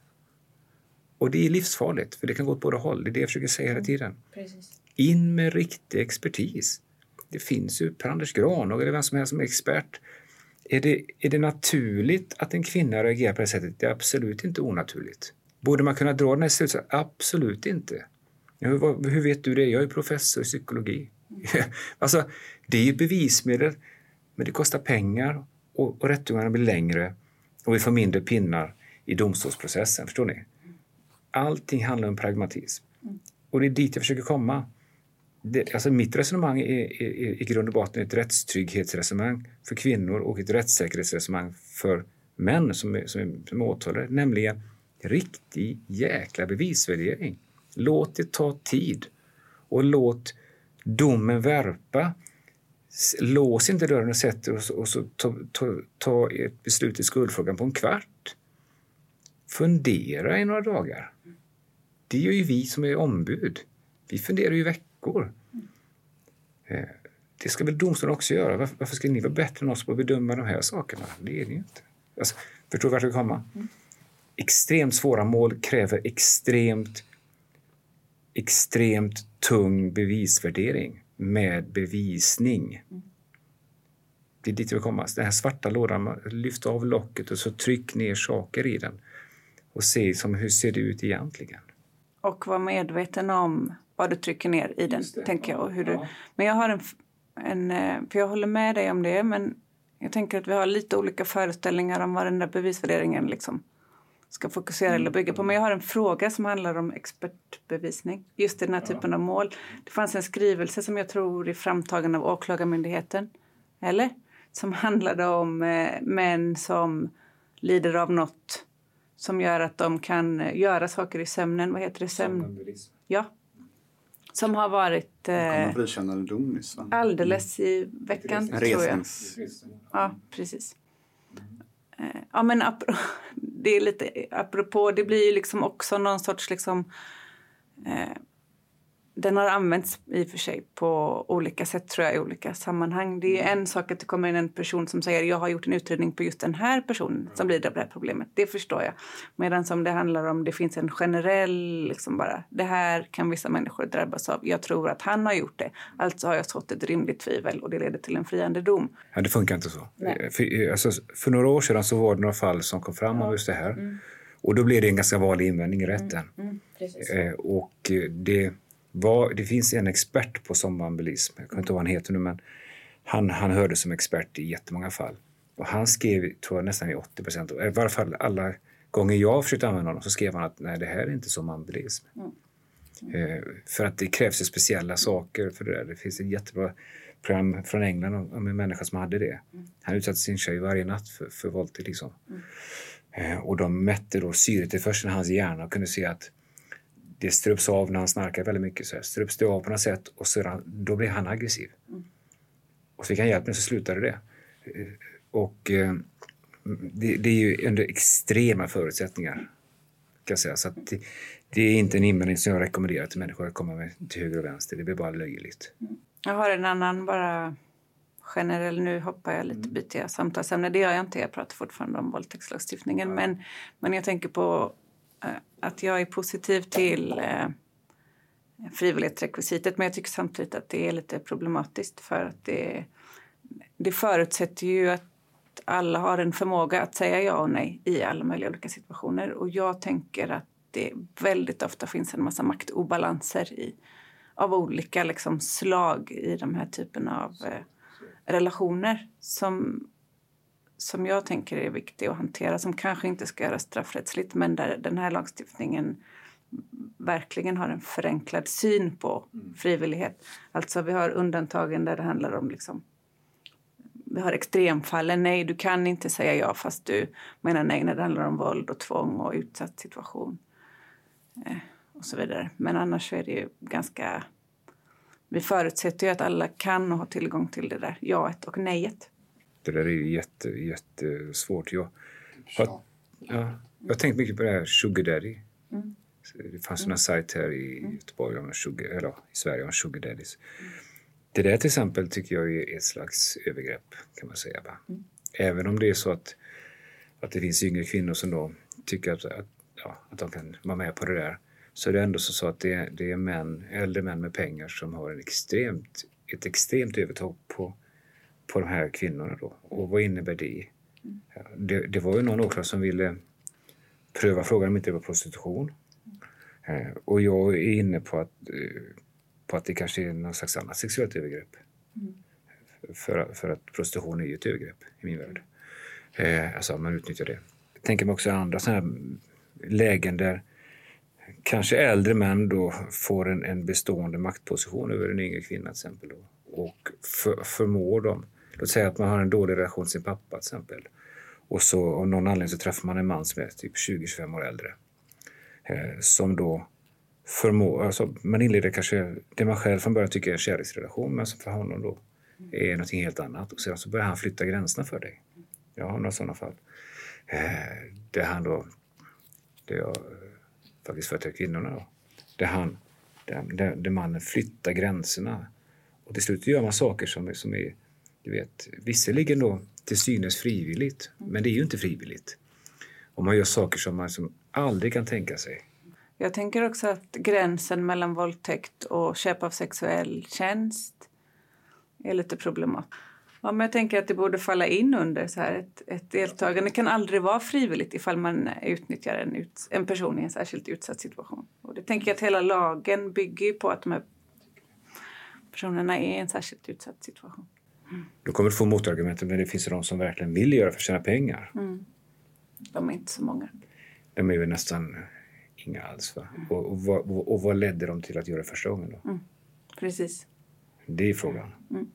Och det är livsfarligt, för det kan gå åt båda håll. Det är det jag försöker säga hela tiden. Precis. In med riktig expertis. Det finns ju Per-Anders Granhag eller vem som helst som är expert är det, är det naturligt att en kvinna reagerar på det sättet? Det är absolut inte onaturligt. Borde man kunna dra den här slutsatsen? Absolut inte. Hur, hur, vet du det? Jag är professor i psykologi. alltså, det är ju bevismedel, men det kostar pengar och, och rättegångarna blir längre och vi får mindre pinnar i domstolsprocessen. Förstår ni? Allting handlar om pragmatism. Och det är dit jag försöker komma det, alltså mitt resonemang är, är, är, i grund och botten ett rättstrygghetsresonemang för kvinnor och ett rättssäkerhetsresonemang för män som är, som är, som är åtalade, nämligen riktig jäkla bevisvärdering. Låt det ta tid och låt Domen värpa. Lås inte dörren och sätt er och och så ta, ta, ta ett beslut i skuldfrågan på en kvart. Fundera i några dagar. Det gör ju vi som är ombud. Vi funderar ju veckor veckor. Eh, Det ska väl domstolen också göra? Varför, varför ska ni vara bättre än oss på att bedöma de här sakerna? Det är ni ju inte. Alltså, förstår du vart jag vill komma? Extremt svåra mål kräver extremt, extremt tung bevisvärdering med bevisning. Det är dit jag vill komma. Den här svarta lådan, lyft av locket och så tryck ner saker i den och se som, hur ser det ut egentligen. Och vara medveten om vad du trycker ner i den, det. tänker jag. Och hur du, Ja. men jag har en, en... eh, För jag håller med dig om det, men jag tänker att vi har lite olika föreställningar om vad den där bevisvärderingen liksom ska fokusera eller bygga på. Men jag har en fråga som handlar om expertbevisning. Just i den här typen av mål. Det fanns en skrivelse som jag tror är framtagen av Åklagarmyndigheten. Eller? Som handlade om eh, män som lider av något som gör att de kan eh, göra saker i sömnen. Vad heter det? Sömn? Ja. Som har varit eh, nyss. Va? alldeles i veckan, En tror jag. resnings... Ja, precis. Eh, Ja, men apro- det är lite apropå, det blir ju liksom också någon sorts liksom... Eh, den har använts i och för sig på olika sätt tror jag i olika sammanhang. Det är en sak att det kommer in en person som säger jag har gjort en utredning på just den här personen som lider av det här problemet. Det förstår jag. Medan som det handlar om, det finns en generell liksom bara, det här kan vissa människor drabbas av. Jag tror att han har gjort det. Alltså har jag sått ett rimligt tvivel och det leder till en friande dom. Ja, det funkar inte så. Nej. För, alltså, för några år sedan så var det några fall som kom fram av just det här. Och då blev det en ganska vanlig invändning i rätten. Eh, och eh, det, var, det finns en expert på somnambulism, jag kommer inte ihåg vad han heter nu, men han, han hörde som expert i jättemånga fall. Och han skrev, tror jag, nästan i 80 procent, i varje fall alla gånger jag försökte använda honom så skrev han att nej, det här är inte somnambulism. Eh, för att det krävs ju speciella saker för det där. Det finns ett jättebra program från England om, en människa som hade det. Han utsatte sin tjej varje natt för, för våldtäkt. Liksom. Eh, och de mätte då syret i först i hans hjärna och kunde se att det ströps av när han snarkade väldigt mycket. Så här, ströps det av på något sätt och så, då blev han aggressiv. Och så fick han hjälp men så slutade det. Eh, Och eh, det, det är ju under extrema förutsättningar. Kan jag säga. Så det, det är inte en invändning som jag rekommenderar till människor att komma med till höger och vänster. Det blir bara löjligt. Jag har en annan bara generell, nu hoppar jag lite, byter jag samtalsämne. Det gör jag inte, jag pratar fortfarande om våldtäktslagstiftningen. Men, men jag tänker på Eh, att jag är positiv till eh, frivillighetsrekvisitet. Men jag tycker samtidigt att det är lite problematiskt för att det, det förutsätter ju att alla har en förmåga att säga ja och nej i alla möjliga olika situationer. Och jag tänker att det väldigt ofta finns en massa maktobalanser i, av olika liksom, slag i de här typen av eh, relationer som, som jag tänker är viktiga att hantera, som kanske inte ska göras straffrättsligt men där den här lagstiftningen verkligen har en förenklad syn på frivillighet. Alltså vi har undantagen där det handlar om liksom vi har extremfallen. Nej, du kan inte säga ja fast du menar nej när det handlar om våld och tvång och utsatt situation. Eh, och så vidare. Men annars är det ju ganska... Vi förutsätter ju att alla kan och har tillgång till det där jaet och nejet. Det där är ju jätte, jättesvårt. Jag har, ja, jag har tänkt mycket på det här Sugar Daddy. Så Det fanns en sajt här i Göteborg, om sugar, eller i Sverige, om Sugar Daddies. Det där till exempel tycker jag är ett slags övergrepp kan man säga. Va? Även om det är så att, att det finns yngre kvinnor som då tycker att, att, ja, att de kan vara med på det där. Så är det ändå så, så att det, det är män, äldre män med pengar som har en extremt, ett extremt övertag på, på de här kvinnorna. Då. Och vad innebär det? Ja, Det, det var ju någon åklagare som ville pröva frågan om inte det var prostitution. Eh, Och jag är inne på att, eh, på att det kanske är någon slags annat sexuellt övergrepp. För, för att prostitution är ju ett övergrepp i min värld. Eh, Alltså man utnyttjar det. Jag tänker mig också andra sådana här lägen där kanske äldre män då får en, en bestående maktposition över en yngre kvinna till exempel. Då, och för, förmår dem. Låt säga att man har en dålig relation till sin pappa till exempel. Och så av någon anledning så träffar man en man som är typ 20-25 år äldre. Eh, som då förmår... alltså man inleder kanske det man själv från början tycker är en kärleksrelation men som för honom då är någonting helt annat och sedan så börjar han flytta gränserna för dig. Jag har några sådana fall. Eh, där han då, det jag faktiskt företräder kvinnorna då, där han, där, där, där mannen flyttar gränserna och till slut gör man saker som, som är, du vet, visserligen då till synes frivilligt, men det är ju inte frivilligt. Och man gör saker som man som aldrig kan tänka sig. Jag tänker också att gränsen mellan våldtäkt och köp av sexuell tjänst är lite problematisk. Ja, men jag tänker att det borde falla in under så här ett, ett deltagande. kan aldrig vara frivilligt ifall man utnyttjar en, ut, en person i en särskilt utsatt situation. Och det tänker jag att hela lagen bygger på att de här personerna är i en särskilt utsatt situation. Mm. Du kommer att få motargumentet, men det finns de som verkligen vill göra för tjäna pengar. Mm. De är inte så många. De är väl nästan inga alls. Va? Mm. Och, och, och, och, vad ledde de till att göra första gången då? Mm. Precis. Det är frågan. Mm.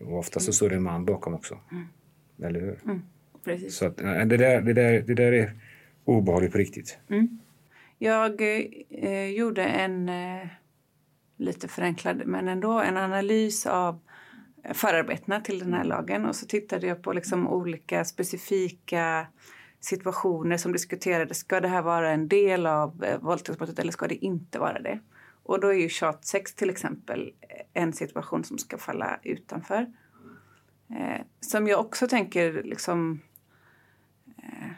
Och ofta så står det en man bakom också. Mm. Eller hur? Mm. Precis. Så att, det, där, det, där, det där är obehagligt på riktigt. Mm. Jag eh, gjorde en eh, lite förenklad, men ändå en analys av förarbetena till den här lagen och så tittade jag på liksom olika specifika situationer som diskuterades. Ska det här vara en del av eh, våldtäktsbrottet eller ska det inte vara det? Och då är ju tjatsex till exempel en situation som ska falla utanför. Eh, som jag också tänker liksom eh,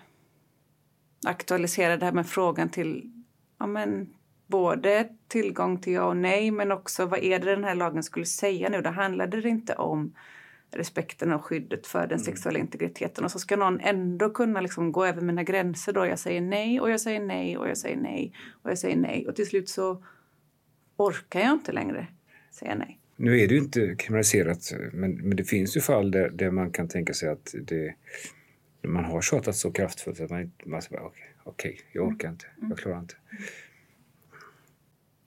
aktualisera det här med frågan till ja, men, både tillgång till ja och nej men också vad är det den här lagen skulle säga nu? Då handlade det inte om respekten och skyddet för den mm. sexuella integriteten. Och så ska någon ändå kunna liksom gå över mina gränser då. Jag säger nej och jag säger nej och jag säger nej och jag säger nej. Och till slut så orkar jag inte längre säga nej. Nu är det ju inte kriminaliserat, men, men det finns ju fall där, där man kan tänka sig att det, man har tjatat så kraftfullt att man, man säger okej, okay, jag orkar inte, jag mm. klarar inte.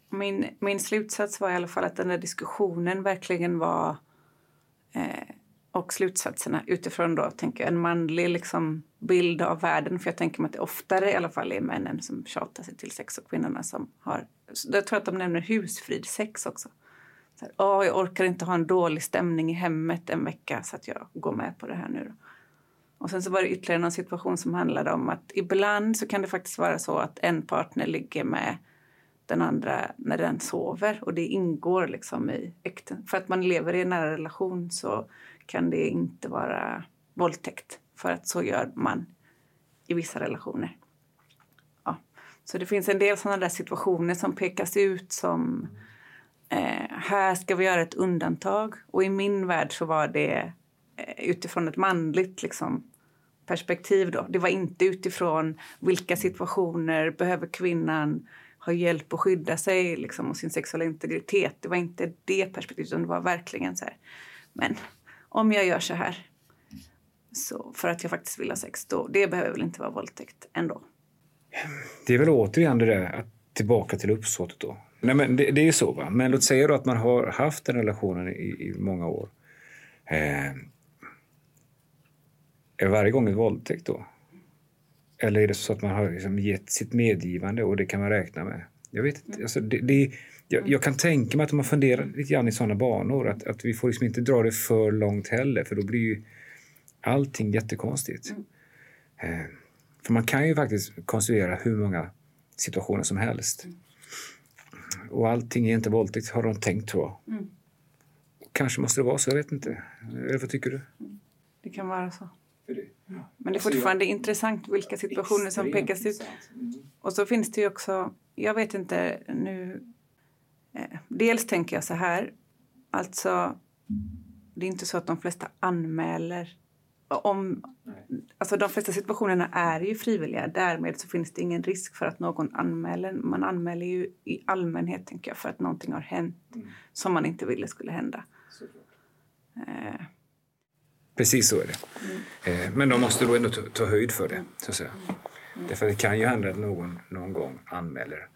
Min, min slutsats var i alla fall att den där diskussionen verkligen var eh, och slutsatserna utifrån då, tänker jag, en manlig liksom, bild av världen. För jag tänker mig att det oftare i alla fall är männen som tjatar sig till sex och kvinnorna som har... Jag tror att de nämner husfrid sex också. Så här, oh, jag orkar inte ha en dålig stämning i hemmet en vecka så att jag går med på det här nu. Då. Och sen så var det ytterligare någon situation som handlade om att ibland så kan det faktiskt vara så att en partner ligger med den andra när den sover och det ingår liksom i äkten. För att man lever i en nära relation så kan det inte vara våldtäkt för att så gör man i vissa relationer. Ja. Så det finns en del sådana där situationer som pekas ut som eh, här ska vi göra ett undantag. Och i min värld så var det eh, utifrån ett manligt liksom, perspektiv. Då. Det var inte utifrån vilka situationer behöver kvinnan ha hjälp att skydda sig liksom, och sin sexuella integritet. Det var inte det perspektivet, utan det var verkligen så här. Men om jag gör så här så för att jag faktiskt vill ha sex, då, det behöver väl inte vara våldtäkt ändå. Det är väl återigen det där att tillbaka till uppsåtet då. Nej, men det, det är så. Va? Men låt säga då att man har haft den relationen i, i många år. Eh, är varje gång ett våldtäkt då? Eller är det så att man har liksom gett sitt medgivande och det kan man räkna med? Jag vet inte. Alltså det, det, jag, jag, kan tänka mig att man funderar lite grann i sådana banor att, att vi får liksom inte dra det för långt heller för då blir ju allting jättekonstigt. Mm. Eh, för man kan ju faktiskt konstruera hur många situationer som helst. Mm. Och allting är inte våldtäkt har de tänkt tror jag. Mm. Kanske måste det vara så, jag vet inte. Eller vad tycker du? Det kan vara så. Men det är alltså, fortfarande intressant vilka situationer som pekas ut. Mm. Och så finns det ju också, jag vet inte nu, eh, dels tänker jag så här, alltså det är inte så att de flesta anmäler om, alltså de flesta situationerna är ju frivilliga. Därmed så finns det ingen risk för att någon anmäler. Man anmäler ju i allmänhet tänker jag, för att någonting har hänt mm. som man inte ville skulle hända. Eh, Precis så är det. Mm. Men de måste då ändå ta, ta höjd för det. Så att säga. Mm. Därför det kan ju hända att någon någon gång anmäler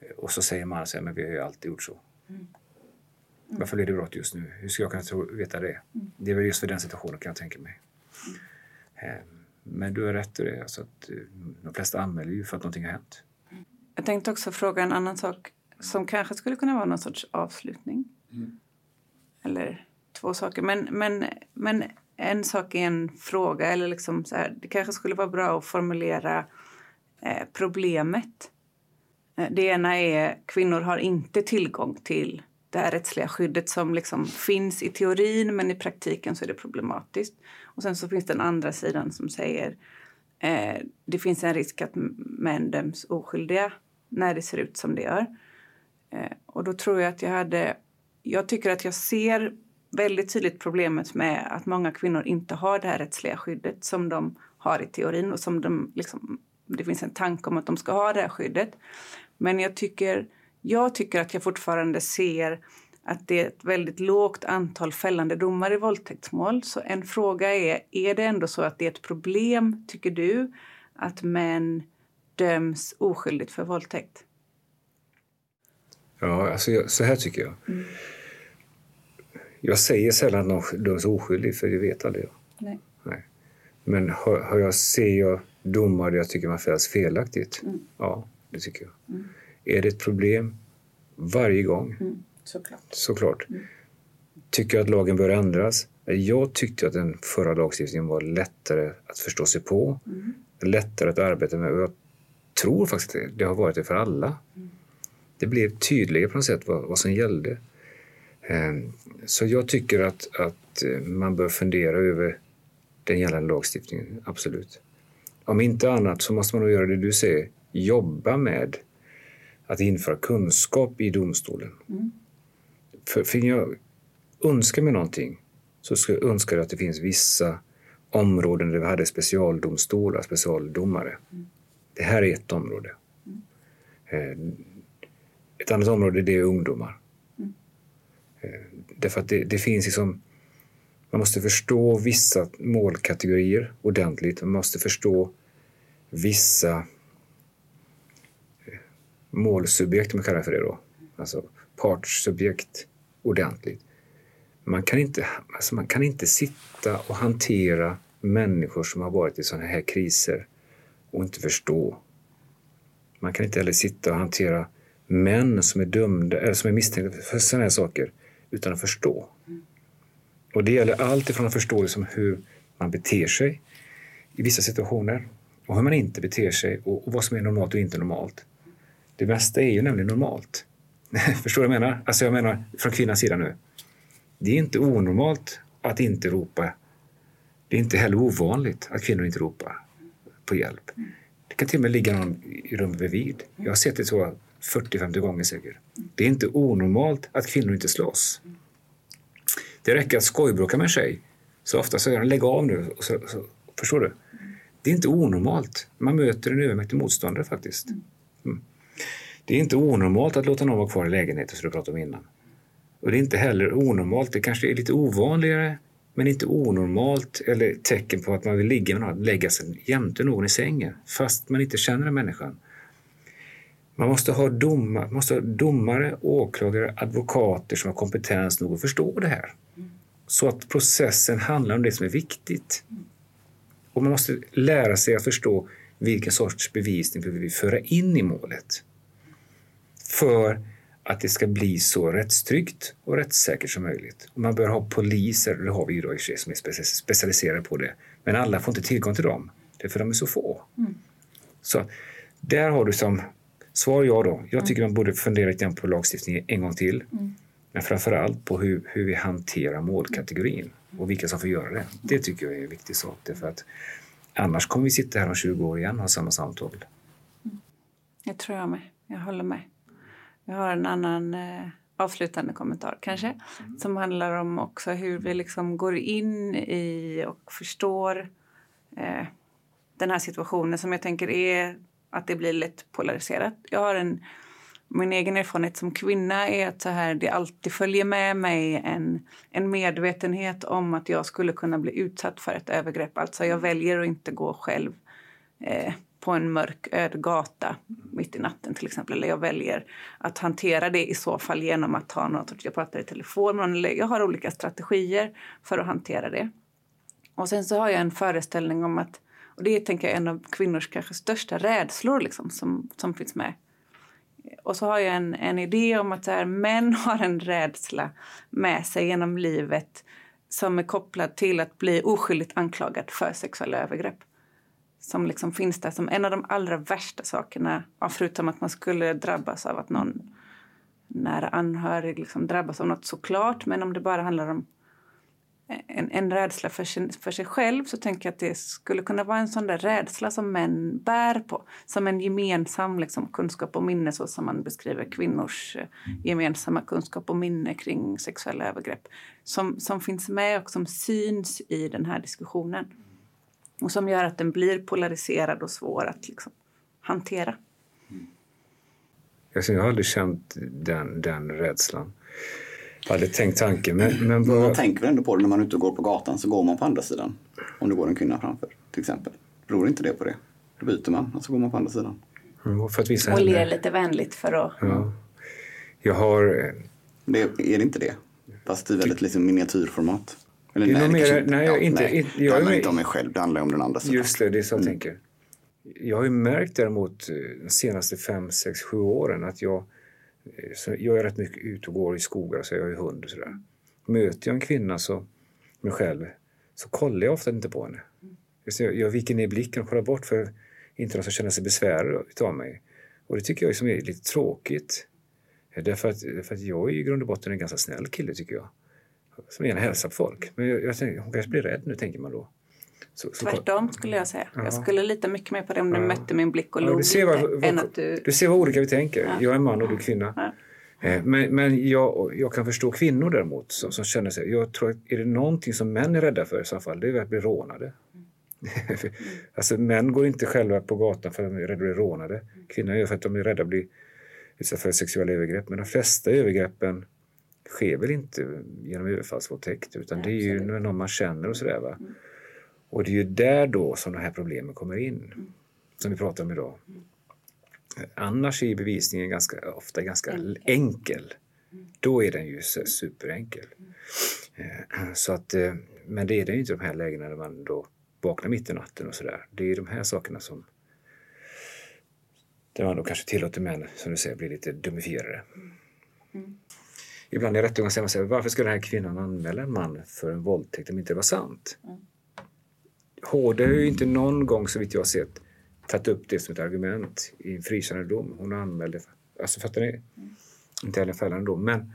eh, och så säger man att vi har ju alltid gjort så. Mm. Varför blir det brott just nu? Hur ska jag kunna tro, veta det? Mm. Det är väl just för den situationen kan jag tänka mig. Mm. Eh, men du har rätt i det. Alltså att de flesta anmäler ju för att någonting har hänt. Jag tänkte också fråga en annan sak som kanske skulle kunna vara någon sorts avslutning. Eller två saker. Men, men, men en sak är en fråga. Eller liksom så här, det kanske skulle vara bra att formulera eh, problemet. Eh, det ena är kvinnor har inte tillgång till det här rättsliga skyddet som liksom finns i teorin men i praktiken så är det problematiskt. Och sen så finns den andra sidan som säger eh, det finns en risk att män döms oskyldiga när det ser ut som det gör. Eh, och då tror jag att jag hade... Jag tycker att jag ser väldigt tydligt problemet med att många kvinnor inte har det här rättsliga skyddet som de har i teorin och som de liksom, det finns en tanke om att de ska ha det här skyddet. Men jag tycker, jag tycker att jag fortfarande ser att det är ett väldigt lågt antal fällande domar i våldtäktsmål. Så en fråga är, är det ändå så att det är ett problem, tycker du, att män döms oskyldigt för våldtäkt? Ja, alltså jag, så här tycker jag. Mm. Jag säger sällan att någon döms oskyldig, för det vet aldrig jag. Nej. Nej. Men har, har jag, ser jag domar där jag tycker man fälls felaktigt? Mm. Ja, det tycker jag. Mm. Är det ett problem varje gång? Mm. Såklart. Såklart. Mm. Tycker jag att lagen bör ändras? Jag tyckte att den förra lagstiftningen var lättare att förstå sig på, mm. lättare att arbeta med. Och jag tror faktiskt att det har varit det för alla. Mm. Det blev tydligare på något sätt vad, vad som gällde. Ehm, så jag tycker att, att eh, man bör fundera över den gällande lagstiftningen, absolut. Om inte annat så måste man nog göra det du säger, jobba med att införa kunskap i domstolen. Mm. För, för jag önskar mig någonting så skulle jag önska att det finns vissa områden där vi hade specialdomstolar, specialdomare. Mm. Det här är ett område. Mm. Ett annat område det är ungdomar. Därför att det, det, finns liksom... Man måste förstå vissa målkategorier ordentligt. Man måste förstå vissa eh, målsubjekt, om man kallar för det då. Alltså partssubjekt ordentligt. Man kan, inte, alltså man kan inte sitta och hantera människor som har varit i sådana här kriser och inte förstå. Man kan inte heller sitta och hantera män som är dömda eller som är misstänkta för sådana här saker utan att förstå. Och det gäller allt ifrån att förstå liksom hur man beter sig i vissa situationer och hur man inte beter sig och, och vad som är normalt och inte normalt. Det mesta är ju nämligen normalt. Förstår du vad jag menar? Alltså jag menar från kvinnans sida nu. Det är inte onormalt att inte ropa. Det är inte heller ovanligt att kvinnor inte ropar på hjälp. Det kan till och med ligga någon i rummet bredvid. Jag har sett det så 40-50 gånger säkert. Det är inte onormalt att kvinnor inte slåss. Det räcker att skojbråka med en tjej så ofta säger han lägg av nu. Så, så, förstår du? Det är inte onormalt. Man möter en övermäktig motståndare faktiskt. Mm. Det är inte onormalt att låta någon vara kvar i lägenheten som du pratade om innan. Och det är inte heller onormalt. Det kanske är lite ovanligare men inte onormalt eller tecken på att man vill ligga med någon, lägga sig jämte någon i sängen fast man inte känner den människan. Man måste ha, domar, måste ha domare, åklagare, advokater som har kompetens nog att förstå det här. Så att processen handlar om det som är viktigt. Och man måste lära sig att förstå vilken sorts bevisning vi vill föra in i målet. För att det ska bli så rättstryggt och rättssäkert som möjligt. Och man bör ha poliser, det har vi idag i sig, som är specialiserade på det. Men alla får inte tillgång till dem, för de är så få. Mm. Så där har du som svar ja då. Jag tycker man borde fundera lite på lagstiftningen en gång till. Mm. Men framför allt på hur, hur vi hanterar målkategorin och vilka som får göra det. Det tycker jag är en viktig sak. Därför att annars kommer vi sitta här om 20 år igen och ha samma samtal. Mm. Det tror jag med. Jag håller med. Jag har en annan eh, avslutande kommentar kanske mm. som handlar om också hur vi liksom går in i och förstår eh, den här situationen som jag tänker är att det blir lätt polariserat. Jag har en, min egen erfarenhet som kvinna är att så här, det alltid följer med mig en, en medvetenhet om att jag skulle kunna bli utsatt för ett övergrepp. Alltså jag väljer att inte gå själv eh, på en mörk öd gata mitt i natten till exempel. Eller jag väljer att hantera det i så fall genom att ha något, jag pratar i telefon med eller jag har olika strategier för att hantera det. Och sen så har jag en föreställning om att, och det är tänker jag en av kvinnors kanske största rädslor liksom, som, som finns med Och så har jag en, en idé om att så här, män har en rädsla med sig genom livet som är kopplad till att bli oskyldigt anklagad för sexuella övergrepp. Som liksom finns där som en av de allra värsta sakerna, förutom att man skulle drabbas av att någon nära anhörig liksom drabbas av något såklart. Men om det bara handlar om en, en rädsla för sig, för sig själv så tänker jag att det skulle kunna vara en sån där rädsla som män bär på. Som en gemensam liksom, kunskap och minne så som man beskriver kvinnors eh, gemensamma kunskap och minne kring sexuella övergrepp. Som, som finns med och som syns i den här diskussionen. Och som gör att den blir polariserad och svår att liksom, hantera. Mm. Alltså, jag har aldrig känt den, den rädslan. Jag hade tänkt tanken. Men, men bara... Man tänker väl ändå på det när man är ute och går på gatan så går man på andra sidan. Om det går en kvinna framför till exempel. Beror inte det på det? Då byter man och så går man på andra sidan. Mm, för att visa och henne. ler lite vänligt för att... Ja. Jag har... Det, är det inte det? Fast i väldigt liksom miniatyrformat. Eller, Det är nog kanske mer- nej, jag inte- nej. inte- det jag är handlar med- inte om mig själv, det handlar om den andra sidan. Just det, det är så jag tänker. Jag har ju märkt däremot eh, de senaste fem, sex, sju åren att jag, Eh, så jag är rätt mycket ute och går i skogar, så jag har ju hund och sådär. Möter jag en kvinna, så, mig själv, så kollar jag ofta inte på henne. Jag, jag viker ner blicken och kollar bort för inte någon ska känna sig besvärad av mig. Och det tycker jag liksom är lite tråkigt. Eh, därför att, därför att jag är i grund och botten en ganska snäll kille tycker jag. Som gärna hälsar på folk. Men jag, jag tänker, hon kanske blir rädd nu, tänker man då. Så, så, Tvärtom skulle jag säga. Ja. Jag skulle lita mycket mer på det om du Ja. mötte min blick och log du ser vad- vad- än att du... Du ser vad olika vi tänker. Ja. Jag är man och du är kvinna. Eh, Men, men jag, jag kan förstå kvinnor däremot som, som känner sig... Jag tror att är det någonting som män är rädda för i så fall, det är att bli rånade. alltså män går inte själva på gatan för att de är rädda att bli rånade. Kvinnor gör för att de är rädda att bli utsatta för sexuella övergrepp. Men de flesta övergreppen sker väl inte genom överfallsvåldtäkt utan det är ju när någon man känner och sådär. Va? Och det är ju där då som de här problemen kommer in. Som vi pratar om idag. Annars är bevisningen ganska, ofta ganska enkel. Då är den ju superenkel. Eh, Så att, eh, men det är den ju inte i de här lägena när man då vaknar mitt i natten och sådär. Det är de här sakerna som där man då kanske tillåter män, som du säger, bli lite dumifierade. Ibland i rättegången säger man så här, varför ska den här kvinnan anmäla en man för en våldtäkt om inte det var sant? HD har ju inte någon gång, så vitt jag har sett, tagit upp det som ett argument i en frikännande dom. Hon anmälde, alltså fattar ni? Inte heller en fällande dom. Men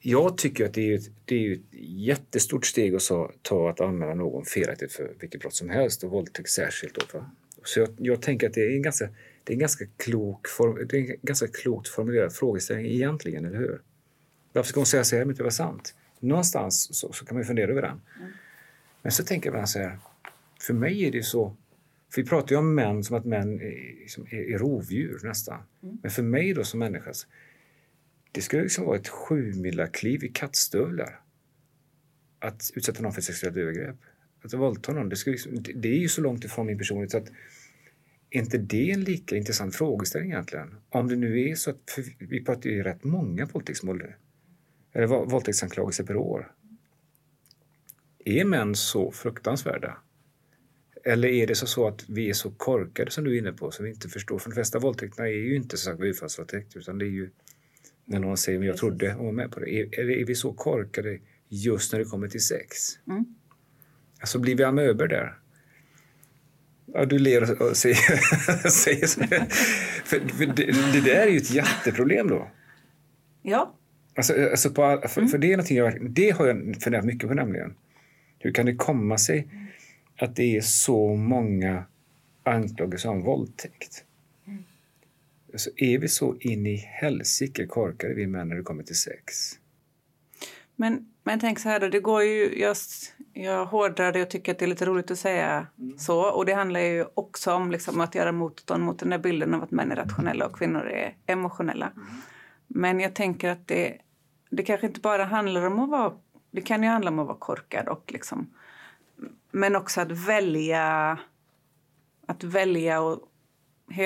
jag tycker att det är, ett, det är ett jättestort steg att ta att anmäla någon felaktigt för vilket brott som helst och våldtäkt särskilt. Då? Så jag, jag tänker att det är en ganska, det är en ganska, klok form, det är en ganska klokt formulerad frågeställning egentligen, eller hur? Varför ska hon säga så här om det inte var sant? Någonstans så, så kan man ju fundera över den. Men så tänker ibland så här, för mig är det så, för vi pratar ju om män som att män är, liksom, är, är rovdjur nästan. Men för mig då som människa, det skulle liksom vara ett sjumilakliv i kattstövlar. Att utsätta någon för sexuellt övergrepp. Att våldta någon, det, skulle liksom, det, är ju så långt ifrån min personlighet så att är inte det en lika intressant frågeställning egentligen? Om det nu är så att, vi pratar ju rätt många våldtäktsmål, eller vå- våldtäktsanklagelser per år. Är män så fruktansvärda? Eller är det så, så att vi är så korkade som du är inne på, som vi inte förstår? För de flesta våldtäkterna är ju inte så sagt utan det är ju när någon säger men jag trodde och var med på det. Är, eller är vi så korkade just när det kommer till sex? Mm. Alltså blir vi amöber där? Ja, du ler och- säger, säger så. För, för det, det där är ju ett jätteproblem då. Ja, Alltså, alltså på, för, för det är någonting jag, det har jag funderat mycket på nämligen. Hur kan det komma sig att det är så många anklagelser om våldtäkt? Alltså, är vi så in i helsike korkade vi män när det kommer till sex? men, men tänk så här då, det går ju... Jag, jag hårdrar det och tycker att det är lite roligt att säga så. Och det handlar ju också om liksom att göra motstånd mot den där bilden av att män är rationella och kvinnor är emotionella. Men jag tänker att det, det kanske inte bara handlar om att vara... Det kan ju handla om att vara korkad och liksom... Men också att välja... Att välja och...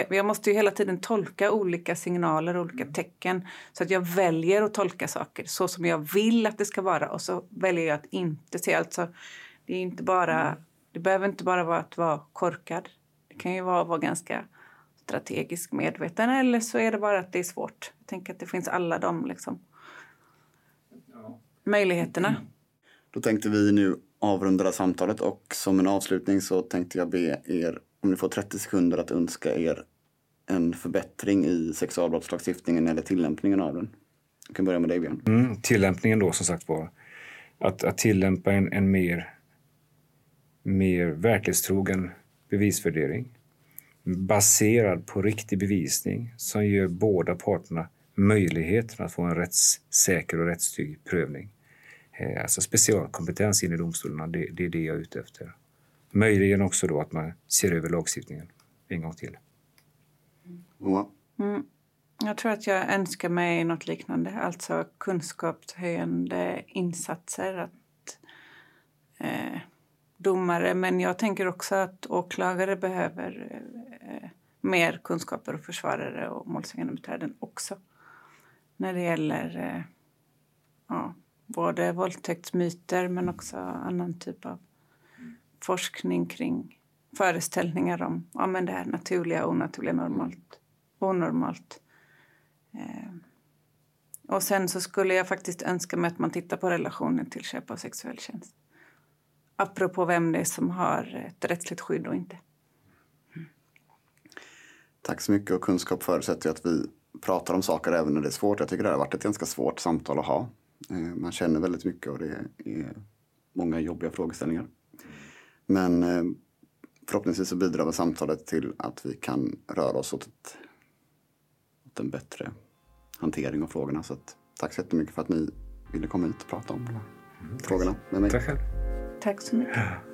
Jag måste ju hela tiden tolka olika signaler, olika tecken. Så att jag väljer att tolka saker så som jag vill att det ska vara. Och så väljer jag att inte se. Alltså, det, är inte bara, det behöver inte bara vara att vara korkad. Det kan ju vara att vara ganska strategisk medveten eller så är det bara att det är svårt. Jag tänker att det finns alla de liksom, möjligheterna. Då tänkte vi nu avrunda samtalet och som en avslutning så tänkte jag be er om ni får 30 sekunder att önska er en förbättring i sexualbrottslagstiftningen eller tillämpningen av den. Jag kan börja med dig Björn. Mm, tillämpningen då som sagt var. Att, att tillämpa en, en mer, mer verklighetstrogen bevisvärdering baserad på riktig bevisning som ger båda parterna möjligheten att få en rättssäker och rättstrygg prövning. Eh, alltså specialkompetens in i domstolarna, det, det är det jag är ute efter. Möjligen också då att man ser över lagstiftningen en gång till. Moa? Mm. Jag tror att jag önskar mig något liknande, alltså kunskapshöjande insatser. Att, eh, domare, men jag tänker också att åklagare behöver eh, mer kunskaper och försvarare och målsägandebiträden också. När det gäller eh, ja, både våldtäktsmyter men också annan typ av forskning kring föreställningar om ja, men det här naturliga, onaturliga, normalt, onormalt. Eh, och sen så skulle jag faktiskt önska mig att man tittar på relationen till köp av sexuell tjänst. Apropå vem det är som har ett rättsligt skydd och inte. Tack så mycket och kunskap förutsätter att vi pratar om saker även när det är svårt. Jag tycker det har varit ett ganska svårt samtal att ha. Eh, man känner väldigt mycket och det är många jobbiga frågeställningar. Men eh, förhoppningsvis så bidrar väl samtalet till att vi kan röra oss åt, ett, åt en bättre hantering av frågorna. Så att, tack så jättemycket för att ni ville komma hit och prata om de här frågorna med mig. Tack själv. Tack så mycket.